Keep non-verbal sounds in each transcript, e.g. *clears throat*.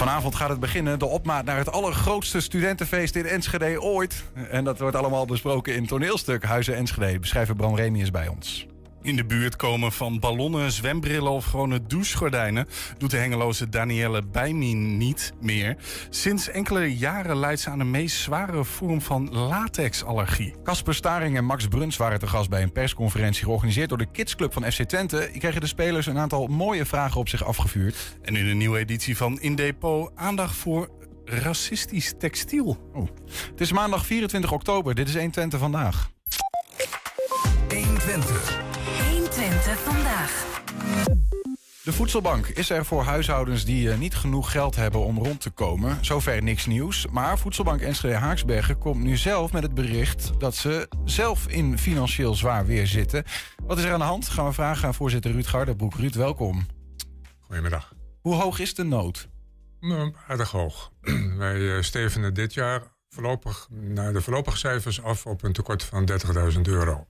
Vanavond gaat het beginnen, de opmaat naar het allergrootste studentenfeest in Enschede ooit. En dat wordt allemaal besproken in toneelstuk Huizen Enschede. Beschrijver Bram Remy is bij ons. In de buurt komen van ballonnen, zwembrillen of gewone douchegordijnen... doet de hengeloze Danielle Bijmin niet meer. Sinds enkele jaren leidt ze aan de meest zware vorm van latexallergie. Casper Staring en Max Bruns waren te gast bij een persconferentie... georganiseerd door de Kidsclub van FC Twente. Die kregen de spelers een aantal mooie vragen op zich afgevuurd. En in een nieuwe editie van In Depot aandacht voor racistisch textiel. Oh. Het is maandag 24 oktober. Dit is 120 vandaag. 120. 120 vandaag. De voedselbank is er voor huishoudens die eh, niet genoeg geld hebben om rond te komen. Zover niks nieuws. Maar voedselbank Enschede Haaksbergen komt nu zelf met het bericht dat ze zelf in financieel zwaar weer zitten. Wat is er aan de hand? Gaan we vragen aan voorzitter Ruud Garderbroek. Ruud, welkom. Goedemiddag. Hoe hoog is de nood? Nou, aardig hoog. *clears throat* Wij eh, stevenen dit jaar voorlopig naar de voorlopige cijfers af op een tekort van 30.000 euro.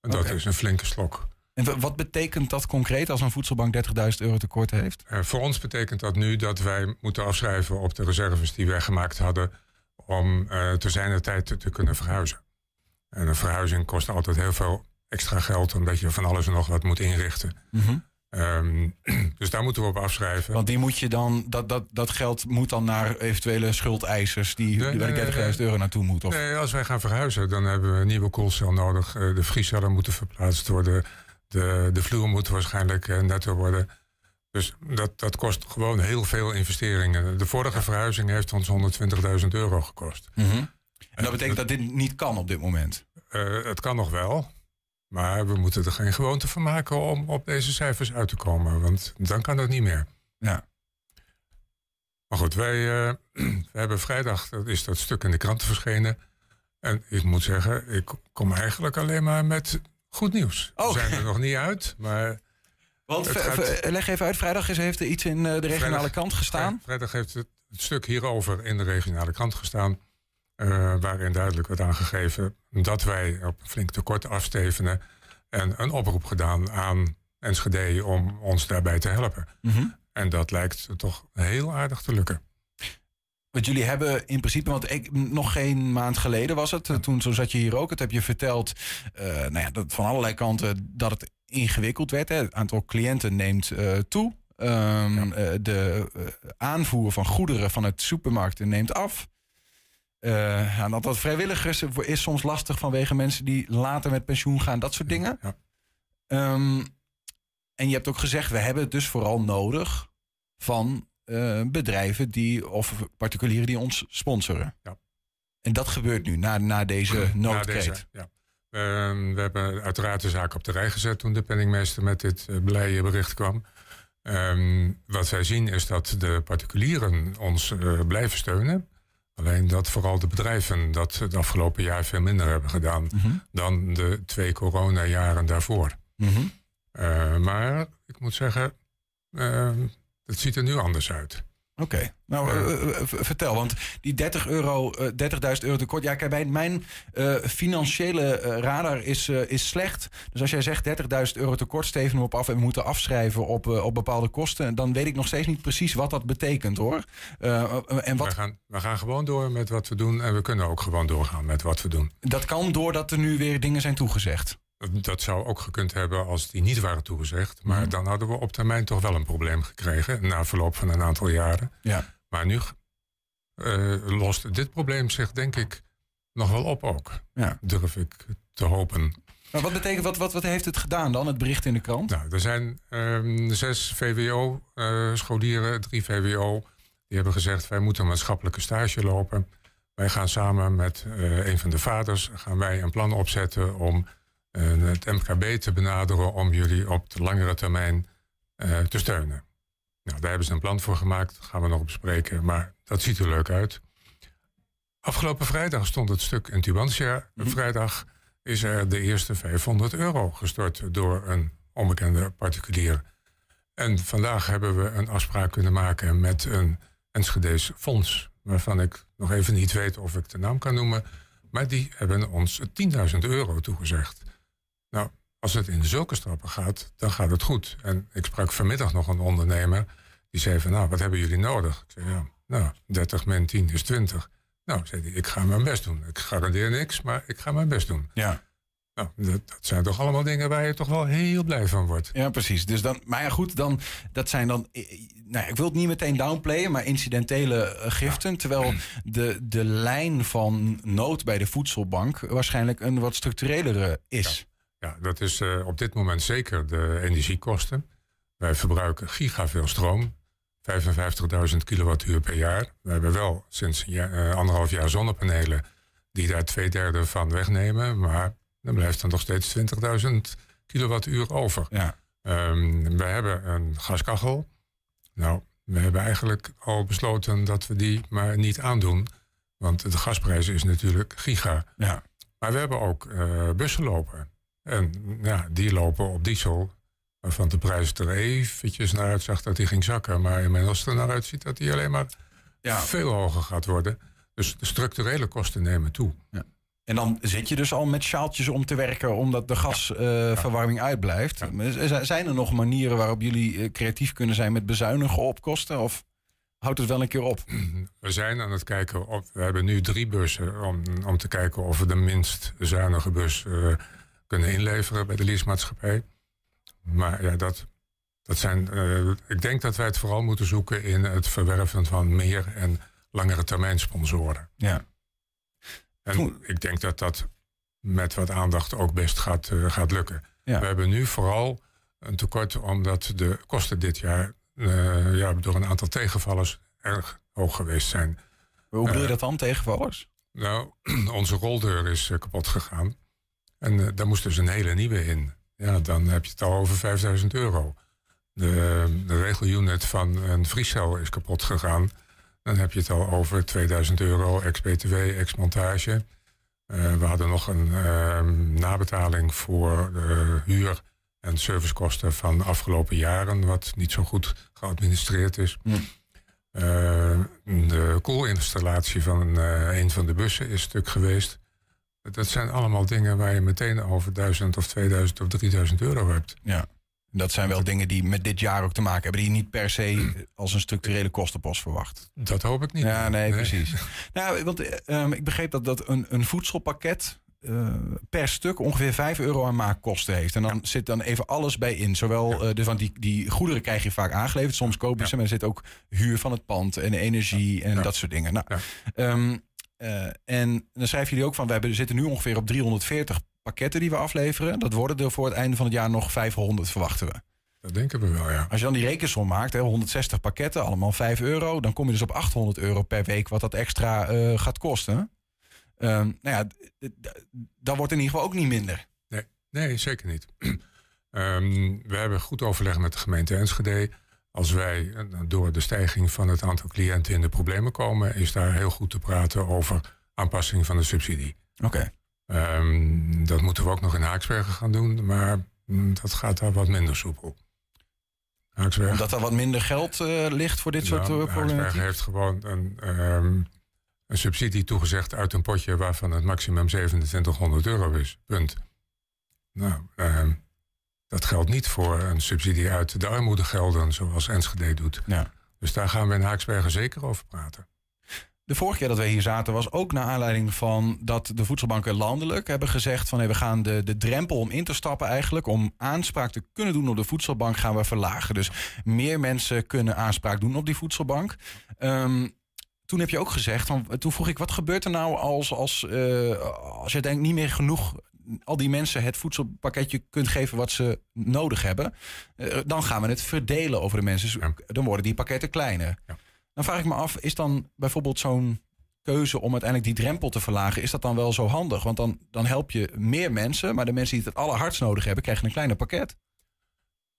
En dat is een flinke slok. En wat betekent dat concreet als een voedselbank 30.000 euro tekort heeft? Eh, voor ons betekent dat nu dat wij moeten afschrijven op de reserves die wij gemaakt hadden om eh te zijner tijd te, te kunnen verhuizen. En een verhuizing kost altijd heel veel extra geld omdat je van alles en nog wat moet inrichten. Ehm, *clears throat* dus daar moeten we op afschrijven. Want die moet je dan, dat, dat, dat geld moet dan naar eventuele schuldeisers die, Nee, nee, de 30.000 nee. euro naartoe moeten. Of, Nee, als wij gaan verhuizen, dan hebben we een nieuwe koelcel nodig. Eh, De vriescellen moeten verplaatst worden. De, de vloer moet waarschijnlijk eh, netter worden. Dus dat, dat kost gewoon heel veel investeringen. De vorige verhuizing heeft ons 120.000 euro gekost. Mhm. En dat betekent dat dit niet kan op dit moment. Eh, het kan nog wel. Maar we moeten er geen gewoonte van maken om op deze cijfers uit te komen. Want dan kan dat niet meer. Ja. Maar goed, wij, eh, *clears throat* hebben vrijdag, dat is dat stuk in de kranten verschenen. En ik moet zeggen, ik kom eigenlijk alleen maar met goed nieuws. Oh. We zijn er nog niet uit, maar... Want gaat- leg even uit, vrijdag is, heeft er iets in eh, de regionale Vrijdag- krant gestaan. Vrijdag heeft het, het stuk hierover in de regionale krant gestaan. eh, waarin duidelijk werd aangegeven dat wij op een flink tekort afstevenen. En een oproep gedaan aan Enschede om ons daarbij te helpen. Mhm. En dat lijkt toch heel aardig te lukken. Want jullie hebben in principe, want ik, nog geen maand geleden was het, eh, toen zo zat je hier ook, het heb je verteld, eh, nou ja, dat van allerlei kanten dat het ingewikkeld werd. Hè. Het aantal cliënten neemt eh, toe. Ehm, eh, de aanvoer van goederen van het supermarkten neemt af. En dat dat vrijwilligers is soms lastig vanwege mensen die later met pensioen gaan, dat soort dingen. Ja. Ehm, en je hebt ook gezegd, we hebben het dus vooral nodig van eh, bedrijven die, of particulieren die ons sponsoren. Ja. En dat gebeurt nu, na, na deze *clears throat* noodkreet. ja. Ehm, we hebben uiteraard de zaak op de rij gezet toen de penningmeester met dit uh, blije bericht kwam. Ehm, wat wij zien is dat de particulieren ons uh, blijven steunen. Alleen dat vooral de bedrijven dat het afgelopen jaar veel minder hebben gedaan Mm -hmm. dan de twee coronajaren daarvoor. Mm -hmm. uh, maar ik moet zeggen, het ziet er nu anders uit. Oké, okay. nou uh, vertel, want die 30 euro, uh, 30.000 euro tekort. Ja, kijk, mijn, mijn financiële radar is, is slecht. Dus als jij zegt 30.000 euro tekort, steven we op af en we moeten afschrijven op, op bepaalde kosten, dan weet ik nog steeds niet precies wat dat betekent hoor. En wat... we, gaan, we gaan gewoon door met wat we doen en we kunnen ook gewoon doorgaan met wat we doen. Dat kan doordat er nu weer dingen zijn toegezegd. Dat zou ook gekund hebben als die niet waren toegezegd. Maar mm. dan hadden we op termijn toch wel een probleem gekregen. Na verloop van een aantal jaren. Ja. Maar nu uh, lost dit probleem zich denk ik nog wel op ook. Ja. Durf ik te hopen. Maar wat betekent, wat, wat, wat heeft het gedaan dan, het bericht in de krant? Nou, er zijn um, zes VWO-scholieren, uh, drie VWO. Die hebben gezegd, wij moeten een maatschappelijke stage lopen. Wij gaan samen met uh, een van de vaders gaan wij een plan opzetten om het MKB te benaderen om jullie op de langere termijn uh, te steunen. Nou, daar hebben ze een plan voor gemaakt, dat gaan we nog bespreken, maar dat ziet er leuk uit. Afgelopen vrijdag stond het stuk in Tubantia. Mm -hmm. Vrijdag is er de eerste 500 euro gestort door een onbekende particulier. En vandaag hebben we een afspraak kunnen maken met een Enschede's fonds, waarvan ik nog even niet weet of ik de naam kan noemen, maar die hebben ons 10.000 euro toegezegd. Nou, als het in zulke stappen gaat, dan gaat het goed. En ik sprak vanmiddag nog een ondernemer Die zei van, nou, wat hebben jullie nodig? Ik zei, ja, nou, 30 min 10 is 20. Nou, zei hij, ik ga mijn best doen. Ik garandeer niks, maar ik ga mijn best doen. Ja. Nou, dat, dat zijn toch allemaal dingen waar je toch wel heel blij van wordt. Ja, precies. Dus dan, maar ja, goed, dan, dat zijn dan. eh, Nou, ik wil het niet meteen downplayen, maar incidentele eh, giften. Terwijl *clears throat* de, de lijn van nood bij de voedselbank waarschijnlijk een wat structurelere is. Ja, dat is eh, op dit moment zeker de energiekosten. Wij verbruiken gigaveel stroom. 55.000 kilowattuur per jaar. We hebben wel sinds eh, anderhalf jaar zonnepanelen die daar twee derde van wegnemen. Maar dan blijft er nog steeds 20.000 kilowattuur over. Ja. Ehm, we hebben een gaskachel. Nou, we hebben eigenlijk al besloten dat we die maar niet aandoen. Want de gasprijs is natuurlijk giga. Ja. Maar we hebben ook eh, bussen lopen. En ja, die lopen op diesel. Waarvan de prijs er eventjes naar uitzag dat die ging zakken. Maar inmiddels er naar uitziet dat die alleen maar Ja. veel hoger gaat worden. Dus de structurele kosten nemen toe. En dan zit je dus al met sjaaltjes om te werken omdat de gasverwarming uitblijft. Maar z- Zijn er nog manieren waarop jullie eh, creatief kunnen zijn met bezuinigen op kosten? Of houdt het wel een keer op? *clears throat* We zijn aan het kijken of we hebben nu drie bussen om, om te kijken of we de minst zuinige bus eh, kunnen inleveren bij de leasemaatschappij. Maar ja, dat, dat zijn. eh, ik denk dat wij het vooral moeten zoeken in het verwerven van meer en langere termijn sponsoren. Ja. En Toen- ik denk dat dat met wat aandacht ook best gaat, eh, gaat lukken. Ja. We hebben nu vooral een tekort omdat de kosten dit jaar eh, ja, door een aantal tegenvallers erg hoog geweest zijn. Hoe bedoel je dat dan, tegenvallers? Nou, *clears throat* onze roldeur is kapot gegaan. En eh, daar moest dus een hele nieuwe in. Ja, dan heb je het al over 5000 euro. De, de regelunit van een vriescel is kapot gegaan. Dan heb je het al over 2000 euro ex-BTW, ex-montage. Eh, we hadden nog een ehm, nabetaling voor de huur en servicekosten van de afgelopen jaren, wat niet zo goed geadministreerd is. Hm. Eh, de koolinstallatie van eh, een van de bussen is stuk geweest. Dat zijn allemaal dingen waar je meteen over 1000 of 2000 of 3000 euro hebt. Ja. Dat zijn wel dingen die met dit jaar ook te maken hebben. Die je niet per se als een structurele kostenpost verwacht. Dat hoop ik niet. Ja, nee, precies. *laughs* nou, want eh, ehm, ik begreep dat, dat een, een voedselpakket eh, per stuk ongeveer 5 euro aan maakkosten heeft. En dan zit dan even alles bij in. Zowel, eh, dus, want die, die goederen krijg je vaak aangeleverd. Soms koop je Ja. ze, maar er zit ook huur van het pand en energie en Ja. dat soort dingen. Nou, Ja. Eh, en dan schrijven jullie ook van, we hebben, zitten nu ongeveer op 340 pakketten die we afleveren. Dat worden er voor het einde van het jaar nog 500, verwachten we. Dat denken we wel, ja. Als je dan die rekensom maakt, hè, 160 pakketten, allemaal 5 euro, dan kom je dus op 800 euro per week wat dat extra eh, gaat kosten. Ehm, nou ja, dat wordt in ieder geval ook niet minder. Nee, zeker niet. *clears throat* Ehm, we hebben goed overleg met de gemeente Enschede. Als wij eh, door de stijging van het aantal cliënten in de problemen komen, is daar heel goed te praten over aanpassing van de subsidie. Oké. Ehm, dat moeten we ook nog in Haaksbergen gaan doen, maar mm, dat gaat daar wat minder soepel. Haaksbergen, Omdat er wat minder geld eh, ligt voor dit soort Nou, uh, Haaksbergen heeft gewoon een, ehm, een subsidie toegezegd uit een potje waarvan het maximum 2700 euro is. Punt. Nou, ehm, dat geldt niet voor een subsidie uit de armoedegelden zoals Enschede doet. Ja. Dus daar gaan we in Haaksbergen zeker over praten. De vorige keer dat wij hier zaten was ook naar aanleiding van dat de voedselbanken landelijk hebben gezegd van hey, we gaan de, de drempel om in te stappen eigenlijk, om aanspraak te kunnen doen op de voedselbank gaan we verlagen. Dus meer mensen kunnen aanspraak doen op die voedselbank. Ehm, toen heb je ook gezegd, van, toen vroeg ik wat gebeurt er nou als, als, eh, als je denkt niet meer genoeg al die mensen het voedselpakketje kunt geven wat ze nodig hebben, Eh, dan gaan we het verdelen over de mensen. Dus. Dan worden die pakketten kleiner. Ja. Dan vraag ik me af, is dan bijvoorbeeld zo'n keuze om uiteindelijk die drempel te verlagen, is dat dan wel zo handig? Want dan, dan help je meer mensen, maar de mensen die het het allerhardst nodig hebben, krijgen een kleiner pakket.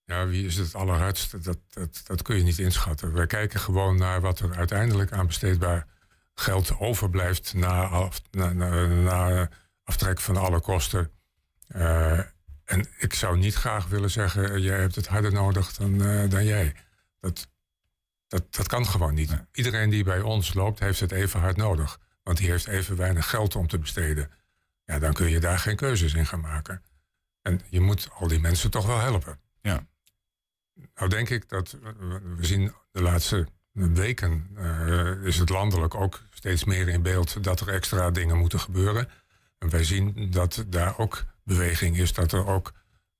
Ja, wie is het allerhardst? Dat, dat, dat kun je niet inschatten. Wij kijken gewoon naar wat er uiteindelijk aan besteedbaar geld overblijft na, af, na, na, na aftrek van alle kosten. Eh, en ik zou niet graag willen zeggen, eh, jij hebt het harder nodig dan, eh, dan jij. Dat, dat, dat kan gewoon niet. Iedereen die bij ons loopt, heeft het even hard nodig. Want die heeft even weinig geld om te besteden. Ja, dan kun je daar geen keuzes in gaan maken. En je moet al die mensen toch wel helpen. Ja. Nou denk ik dat we zien de laatste weken is het landelijk ook steeds meer in beeld dat er extra dingen moeten gebeuren. En wij zien dat daar ook beweging is, dat er ook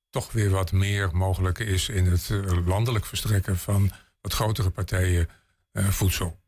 toch weer wat meer mogelijk is in het landelijk verstrekken van wat grotere partijen voedsel.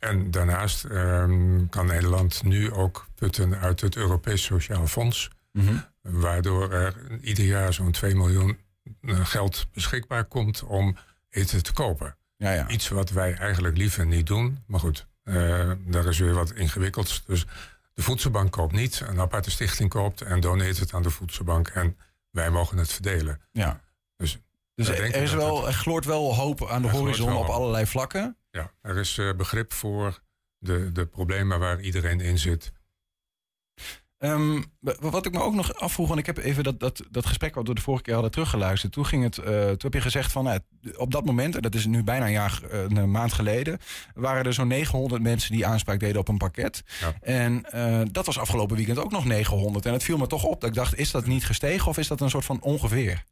En daarnaast ehm, kan Nederland nu ook putten uit het Europees Sociaal Fonds. Mhm. Waardoor er ieder jaar zo'n 2 miljoen eh, geld beschikbaar komt om eten te kopen. Ja, ja. Iets wat wij eigenlijk liever niet doen. Maar goed, uh, daar is weer wat ingewikkelds. Dus de voedselbank koopt niet, een aparte stichting koopt en doneert het aan de voedselbank. En wij mogen het verdelen. Ja. Dus, dus er, is wel, er gloort wel hoop aan de horizon op allerlei vlakken. Ja, er is uh, begrip voor de, de problemen waar iedereen in zit. Um, wat ik me ook nog afvroeg, want ik heb even dat, dat, dat gesprek wat we de vorige keer hadden teruggeluisterd. Toen, ging het, uh, toen heb je gezegd van nou, op dat moment, en dat is nu bijna een jaar, uh, een maand geleden, waren er zo'n 900 mensen die aanspraak deden op een pakket. Ja. En uh, dat was afgelopen weekend ook nog 900. En het viel me toch op dat ik dacht, is dat niet gestegen of is dat een soort van ongeveer?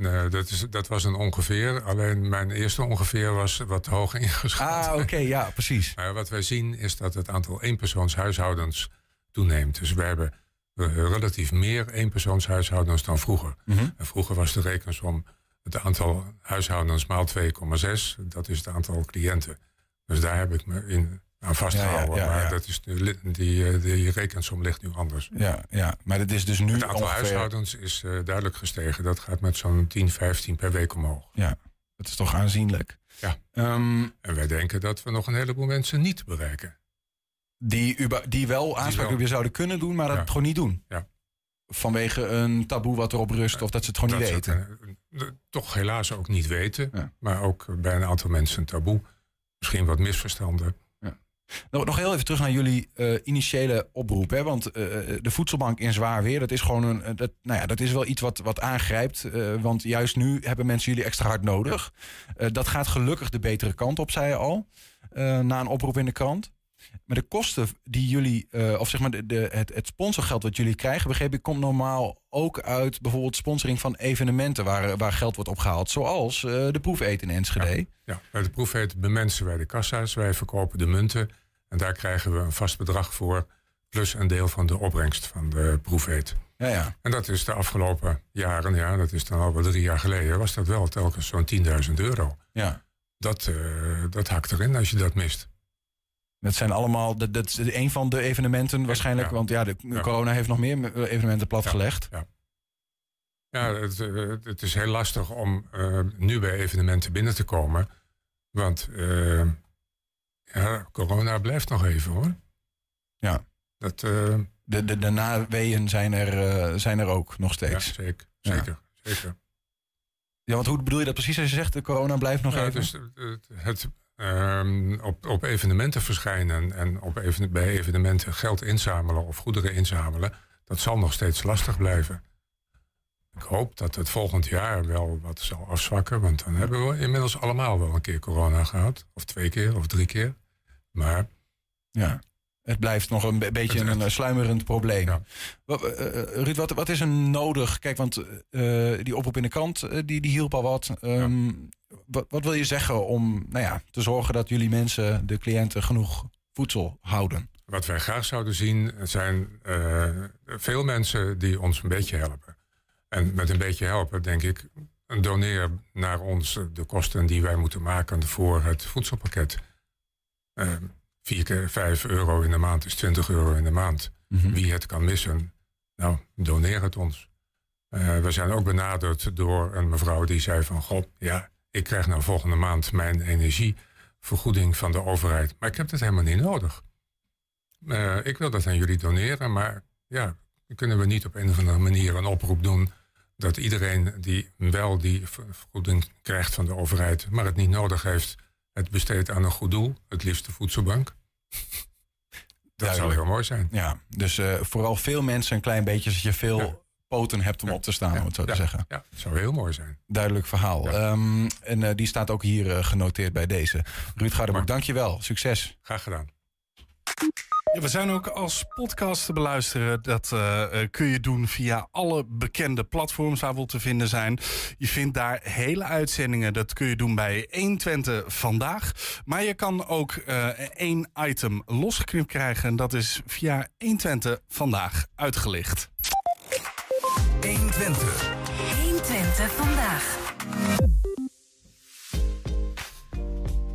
Nee, dat, is, dat was een ongeveer. Alleen mijn eerste ongeveer was wat hoog ingeschat. Ah, oké, ja, precies. Maar wat wij zien is dat het aantal eenpersoonshuishoudens toeneemt. Dus we hebben relatief meer eenpersoonshuishoudens dan vroeger. Mhm. en vroeger was de rekensom het aantal huishoudens maal 2,6. Dat is het aantal cliënten. Dus daar heb ik me in aan vastgehouden. Ja, maar dat is de, die, eh, die rekensom ligt nu anders. Ja, ja, maar het is dus nu. Het aantal huishoudens is uh, duidelijk gestegen. Dat gaat met zo'n 10, 15 per week omhoog. Ja, dat is toch aanzienlijk. Ja. Um, en wij denken dat we nog een heleboel mensen niet bereiken. Die, die wel aanspraak op je zouden kunnen doen, maar dat gewoon niet doen. Ja. Vanwege een taboe wat erop rust, of dat ze het gewoon niet weten. toch helaas ook niet weten. Maar ook bij een aantal mensen een taboe. Misschien wat misverstanden. Nog, nog heel even terug naar jullie uh, initiële oproep. Hè? Want uh, de voedselbank in zwaar weer, dat is gewoon een. Dat, nou ja, dat is wel iets wat, wat aangrijpt. Uh, want juist nu hebben mensen jullie extra hard nodig. dat gaat gelukkig de betere kant op, zei je al. na een oproep in de krant. Maar de kosten die jullie, of zeg maar de, de, het, het sponsorgeld wat jullie krijgen, begreep ik, komt normaal ook uit bijvoorbeeld sponsoring van evenementen waar, waar geld wordt opgehaald. Zoals de proefeten in Enschede. Ja, ja. bij de proefeten bemensen wij de kassa's, wij verkopen de munten. En daar krijgen we een vast bedrag voor, plus een deel van de opbrengst van de proefeet. Ja, ja. En dat is de afgelopen jaren, ja, dat is dan al wel drie jaar geleden, was dat wel telkens zo'n 10.000 euro. Ja. Dat, uh, dat hakt erin als je dat mist. Dat zijn allemaal, dat, dat is een van de evenementen waarschijnlijk, want ja, de corona heeft nog meer evenementen platgelegd. Ja, ja. ja het, eh, het, is heel lastig om uh, nu bij evenementen binnen te komen. Want ja, corona blijft nog even hoor. Ja. Dat, uh, de, de, de naweeën zijn er, zijn er ook nog steeds. Ja, zeker. Zeker. Ja. zeker. Ja, want hoe bedoel je dat precies als je zegt de corona blijft nog ja, even? Dus het, het um, op, op evenementen verschijnen en op even, bij evenementen geld inzamelen of goederen inzamelen, dat zal nog steeds lastig blijven. Ik hoop dat het volgend jaar wel wat zal afzwakken, want dan hebben we inmiddels allemaal wel een keer corona gehad. Of twee keer of drie keer. Maar ja, het blijft nog een beetje een, een sluimerend probleem. Ja. Wat, uh, Ruud, wat, wat is er nodig? Kijk, want uh, die oproep in de krant, uh, die, die hielp al wat. Um, ja. wat. Wat wil je zeggen om nou ja, te zorgen dat jullie mensen, de cliënten, genoeg voedsel houden? Wat wij graag zouden zien, zijn veel mensen die ons een beetje helpen. En met een beetje helpen, denk ik, doneer naar ons de kosten die wij moeten maken voor het voedselpakket. Vier keer vijf euro in de maand is 20 euro in de maand. Mhm. Wie het kan missen, nou, doneer het ons. Uh, we zijn ook benaderd door een mevrouw die zei van... God, ja, ik krijg nou volgende maand mijn energievergoeding van de overheid. Maar ik heb dat helemaal niet nodig. Uh, ik wil dat aan jullie doneren, maar ja, kunnen we niet op een of andere manier een oproep doen... dat iedereen die wel die vergoeding krijgt van de overheid... maar het niet nodig heeft het besteedt aan een goed doel, het liefst de voedselbank. Dat zou heel mooi zijn. Ja, dus uh, vooral veel mensen een klein beetje, zodat je veel poten hebt om op te staan, om het zo te zeggen. Ja, dat zou heel mooi zijn. Duidelijk verhaal. Um, en uh, die staat ook hier uh, genoteerd bij deze. Ruud Gardebroek, dankjewel. Succes. Graag gedaan. Ja, we zijn ook als podcast te beluisteren. Dat uh, kun je doen via alle bekende platforms waar we te vinden zijn. Je vindt daar hele uitzendingen. Dat kun je doen bij 120 vandaag. Maar je kan ook uh, één item losgeknipt krijgen. En dat is via 120 vandaag uitgelicht. 120. 120 vandaag.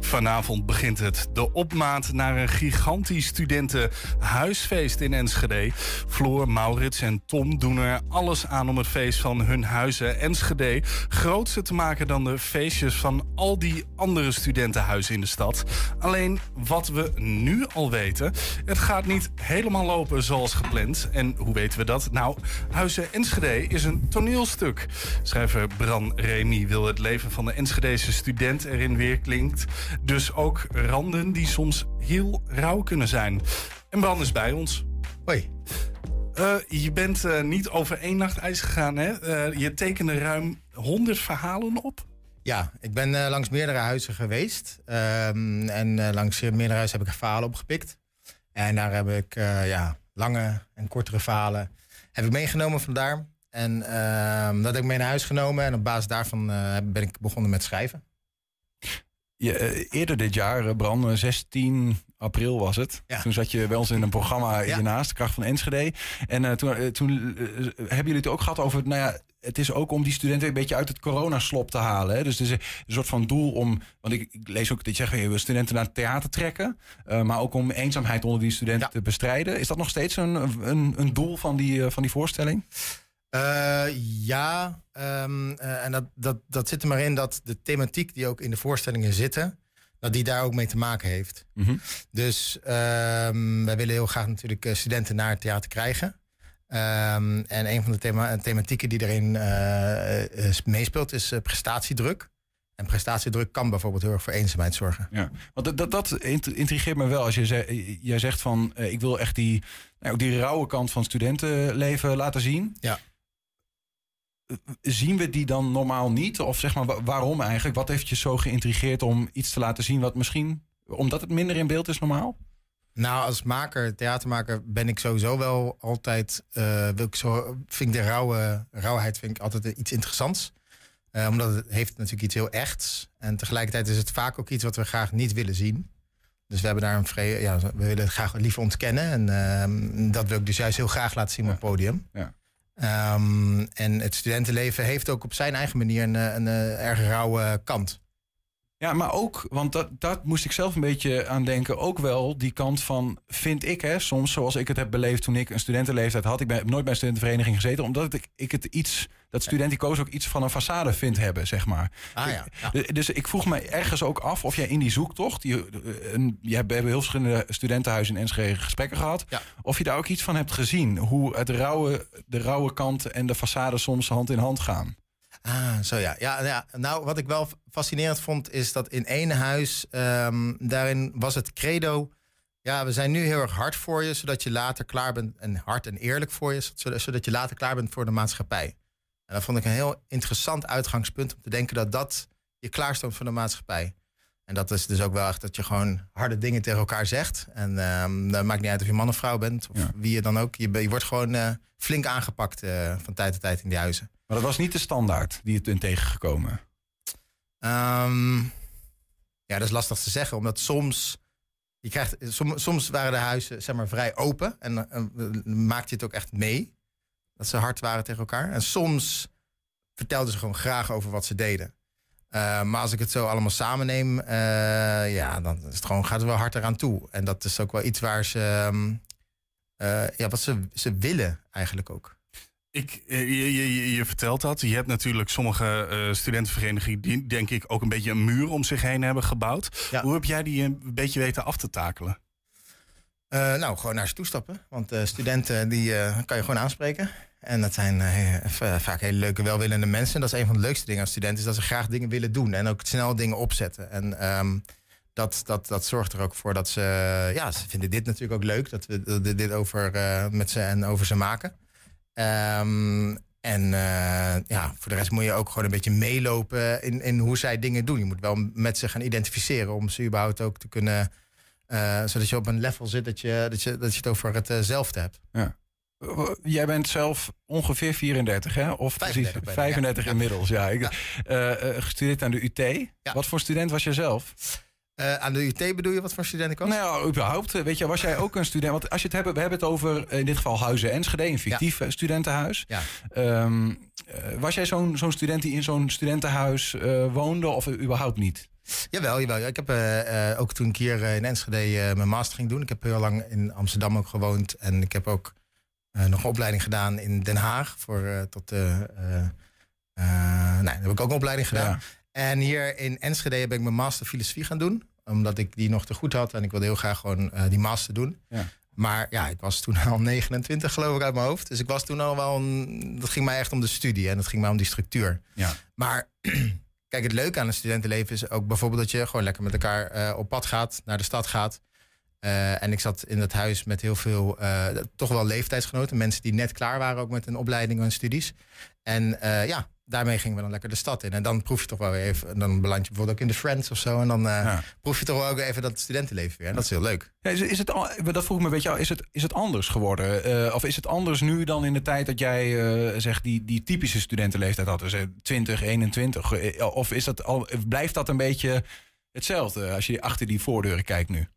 Vanavond begint het. De opmaat naar een gigantisch studentenhuisfeest in Enschede. Floor, Maurits en Tom doen er alles aan om het feest van hun huizen Enschede grootser te maken dan de feestjes van al die andere studentenhuizen in de stad. Alleen wat we nu al weten, het gaat niet helemaal lopen zoals gepland. En hoe weten we dat? Nou, Huizen Enschede is een toneelstuk. Schrijver Bran Remy wil het leven van de Enschedese student erin weer klinkt. Dus ook randen die soms heel rauw kunnen zijn. En Bran is bij ons. Hoi. Uh, je bent uh, niet over één nacht ijs gegaan, hè? Uh, je tekende ruim 100 verhalen op. Ja, ik ben langs meerdere huizen geweest. Um, en langs meerdere huizen heb ik verhalen opgepikt. En daar heb ik ja, lange en kortere verhalen heb ik meegenomen vandaar. En ehm, dat heb ik mee naar huis genomen. En op basis daarvan ben ik begonnen met schrijven. Je, eh, eerder dit jaar, uh, Bram, 16 april was het. Toen zat je bij ons in een programma ja. hiernaast, de Kracht van Enschede. En uh, toen, toen hebben jullie het ook gehad over, nou ja, het is ook om die studenten een beetje uit het coronaslop te halen. Hè? Dus het is een, soort van doel om, want ik, ik lees ook dat je zegt, je wil studenten naar het theater trekken. maar ook om eenzaamheid onder die studenten te bestrijden. Is dat nog steeds een, een, een doel van die, van die voorstelling? Uh, ja, um, uh, en dat, dat, dat zit er maar in dat de thematiek die ook in de voorstellingen zitten, dat die daar ook mee te maken heeft. Mm -hmm. Dus um, wij willen heel graag natuurlijk eh, studenten naar het theater krijgen. Um, en een van de thema thematieken die erin uh, meespeelt is prestatiedruk. En prestatiedruk kan bijvoorbeeld heel erg voor eenzaamheid zorgen. Ja, want dat, dat intrigeert me wel als je zegt, jij zegt van ik wil echt die, nou, die rauwe kant van studentenleven laten zien. Ja zien we die dan normaal niet? Of zeg maar, waarom eigenlijk? Wat heeft je zo geïntrigeerd om iets te laten zien wat misschien... omdat het minder in beeld is normaal? Nou, als maker, theatermaker, ben ik sowieso wel altijd... Uh, wil ik zo, vind ik de rauwe, rauwheid vind ik altijd iets interessants. Uh, omdat het heeft natuurlijk iets heel echts. En tegelijkertijd is het vaak ook iets wat we graag niet willen zien. Dus we hebben daar een vrede, ja, we willen het graag liever ontkennen. En uh, dat wil ik dus juist heel graag laten zien op het podium. Ja. Um, en het studentenleven heeft ook op zijn eigen manier een, een, een erg rauwe kant. Ja, maar ook, want dat, dat moest ik zelf een beetje aan denken. Ook wel die kant van, vind ik hè, soms zoals ik het heb beleefd toen ik een studentenleeftijd had. Ik ben nooit bij een studentenvereniging gezeten, omdat ik, ik het iets, dat studentico's ook iets van een façade vind hebben, zeg maar. Ah, ja, ja. Dus ik vroeg me ergens ook af of jij in die zoektocht, een, je hebt, we hebben heel verschillende studentenhuizen in Enschede gesprekken gehad, ja. of je daar ook iets van hebt gezien. Hoe het rauwe, de rauwe kant en de façade soms hand in hand gaan. Ah, zo ja. ja. Ja, Nou, wat ik wel fascinerend vond, is dat in één huis, um, daarin was het credo. Ja, we zijn nu heel erg hard voor je, zodat je later klaar bent. En hard en eerlijk voor je, zodat je later klaar bent voor de maatschappij. En dat vond ik een heel interessant uitgangspunt om te denken dat dat je klaarstond voor de maatschappij. En dat is dus ook wel echt dat je gewoon harde dingen tegen elkaar zegt. En um, dat maakt niet uit of je man of vrouw bent, of ja. wie je dan ook. Je, je wordt gewoon uh, flink aangepakt uh, van tijd tot tijd in die huizen. Maar dat was niet de standaard die het in tegengekomen? Um, ja, dat is lastig te zeggen, omdat soms... Je krijgt, som, soms waren de huizen zeg maar, vrij open en maakte je het ook echt mee. Dat ze hard waren tegen elkaar. En soms vertelden ze gewoon graag over wat ze deden. Uh, maar als ik het zo allemaal samenneem, uh, ja, dan is het gewoon, gaat het wel hard eraan toe. En dat is ook wel iets waar ze, um, uh, ja, wat ze, ze willen eigenlijk ook. Ik, je, je, je, vertelt dat. Je hebt natuurlijk sommige uh, studentenverenigingen die denk ik ook een beetje een muur om zich heen hebben gebouwd. Ja. Hoe heb jij die een beetje weten af te takelen? Uh, nou, gewoon naar ze toestappen. Want uh, studenten die kan je gewoon aanspreken. En dat zijn vaak hele leuke, welwillende mensen. dat is een van de leukste dingen als student, is dat ze graag dingen willen doen. En ook snel dingen opzetten. En um, dat, dat, dat zorgt er ook voor dat ze, ja, ze vinden dit natuurlijk ook leuk. Dat we dit over met ze en over ze maken. Um, en uh, ja, voor de rest moet je ook gewoon een beetje meelopen in, in hoe zij dingen doen. Je moet wel met ze gaan identificeren om ze überhaupt ook te kunnen Eh, zodat je op een level zit dat je, dat je, dat je het over hetzelfde hebt. W- Jij bent zelf ongeveer 34, hè? Of 35 precies ben ik, 35 ja. inmiddels. Ja. Ik, Ja. eh, eh, gestudeerd aan de UT. Wat voor student was je zelf? Eh, aan de UT bedoel je wat voor student ik was? Nou ja, überhaupt. eh, Weet je, was jij ook een student? Want als je het hebben, we hebben het over eh, in dit geval Huizen Enschede, een fictief studentenhuis. Ja. Ehm, eh, was jij zo'n zo'n student die in zo'n studentenhuis woonde of überhaupt niet? Jawel, jawel. Ik heb ook toen ik hier in Enschede mijn master ging doen. Ik heb heel lang in Amsterdam ook gewoond. En ik heb ook nog een opleiding gedaan in Den Haag. Voor, tot, eh, nee, daar heb ik ook een opleiding gedaan. Ja. En hier in Enschede heb ik mijn master filosofie gaan doen. Omdat ik die nog te goed had. En ik wilde heel graag gewoon eh, die master doen. Ja. Maar ja, ik was toen *laughs* al 29 geloof ik uit mijn hoofd. Dus ik was toen al wel... Een, dat ging mij echt om de studie. En dat ging mij om die structuur. Ja. Maar *clears throat* kijk, het leuke aan een studentenleven is ook bijvoorbeeld dat je gewoon lekker met elkaar eh, op pad gaat, naar de stad gaat. Eh, en ik zat in dat huis met heel veel, toch wel leeftijdsgenoten. Mensen die net klaar waren ook met een opleiding en studies. En ja, daarmee gingen we dan lekker de stad in. En dan proef je toch wel weer even, en dan beland je bijvoorbeeld ook in de Friends of zo. En dan eh, Ja. proef je toch wel ook even dat studentenleven weer. En dat is heel leuk. Ja, is, is het, al- dat vroeg me een beetje, is het, is het anders geworden? Eh, of is het anders nu dan in de tijd dat jij eh, zegt die, die typische studentenleeftijd had? Dus eh, 20, 21. eh, Of is dat al, blijft dat een beetje hetzelfde als je achter die voordeuren kijkt nu?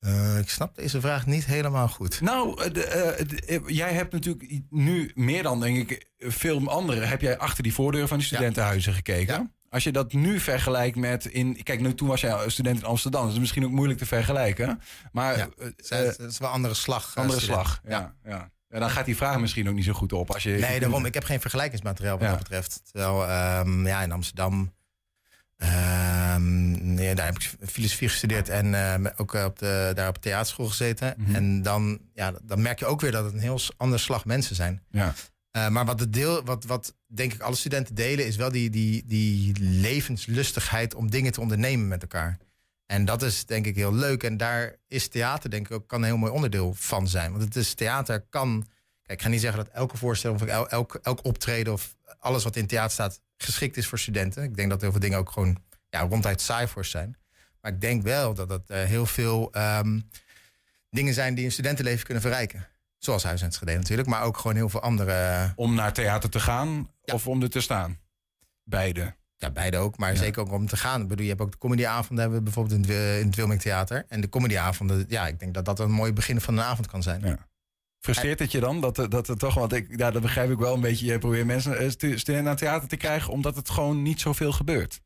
Eh, ik snap deze vraag niet helemaal goed. Nou, eh, de, eh, de- jij hebt natuurlijk nu meer dan, denk ik, veel anderen. Heb jij achter die voordeuren van die studentenhuizen gekeken? Ja. Als je dat nu vergelijkt met in. Kijk, nu, toen was jij student in Amsterdam. Dat is misschien ook moeilijk te vergelijken. Maar Ja, Het is, wel een andere slag. andere student. slag. Ja, ja. Ja, dan gaat die vraag misschien ook niet zo goed op. Als je, Nee, daarom. Ik heb geen vergelijkingsmateriaal wat dat betreft. Terwijl ehm, ja, in Amsterdam. Ehm, nee, daar heb ik filosofie gestudeerd en ehm, ook op de, daar op de theaterschool gezeten. Mhm. En dan, ja, dan merk je ook weer dat het een heel ander slag mensen zijn. Ja. Eh, maar wat, de deel, wat, wat denk ik alle studenten delen, is wel die, die, die levenslustigheid om dingen te ondernemen met elkaar. En dat is denk ik heel leuk. En daar is theater denk ik ook kan een heel mooi onderdeel van zijn. Want het is theater kan. Kijk, ik ga niet zeggen dat elke voorstelling of el- elk, elk optreden of alles wat in theater staat geschikt is voor studenten. Ik denk dat heel veel dingen ook gewoon ja, ronduit saai voor zijn. Maar ik denk wel dat het eh, heel veel ehm, dingen zijn die een studentenleven kunnen verrijken. Zoals Huis en Enschede natuurlijk, maar ook gewoon heel veel andere. Om naar theater te gaan Ja. of om er te staan? Beide. Ja, beide ook, maar Ja. zeker ook om te gaan. Ik bedoel, je hebt ook de comedyavonden hebben we bijvoorbeeld in het, in het Wilming Theater. En de comedyavonden, ja, ik denk dat dat een mooi begin van een avond kan zijn. Ja. Frustreert het je dan dat, er- dat het toch, want ik, ja, dat begrijp ik wel een beetje. Je probeert mensen, eh, naar theater te krijgen, omdat het gewoon niet zoveel gebeurt.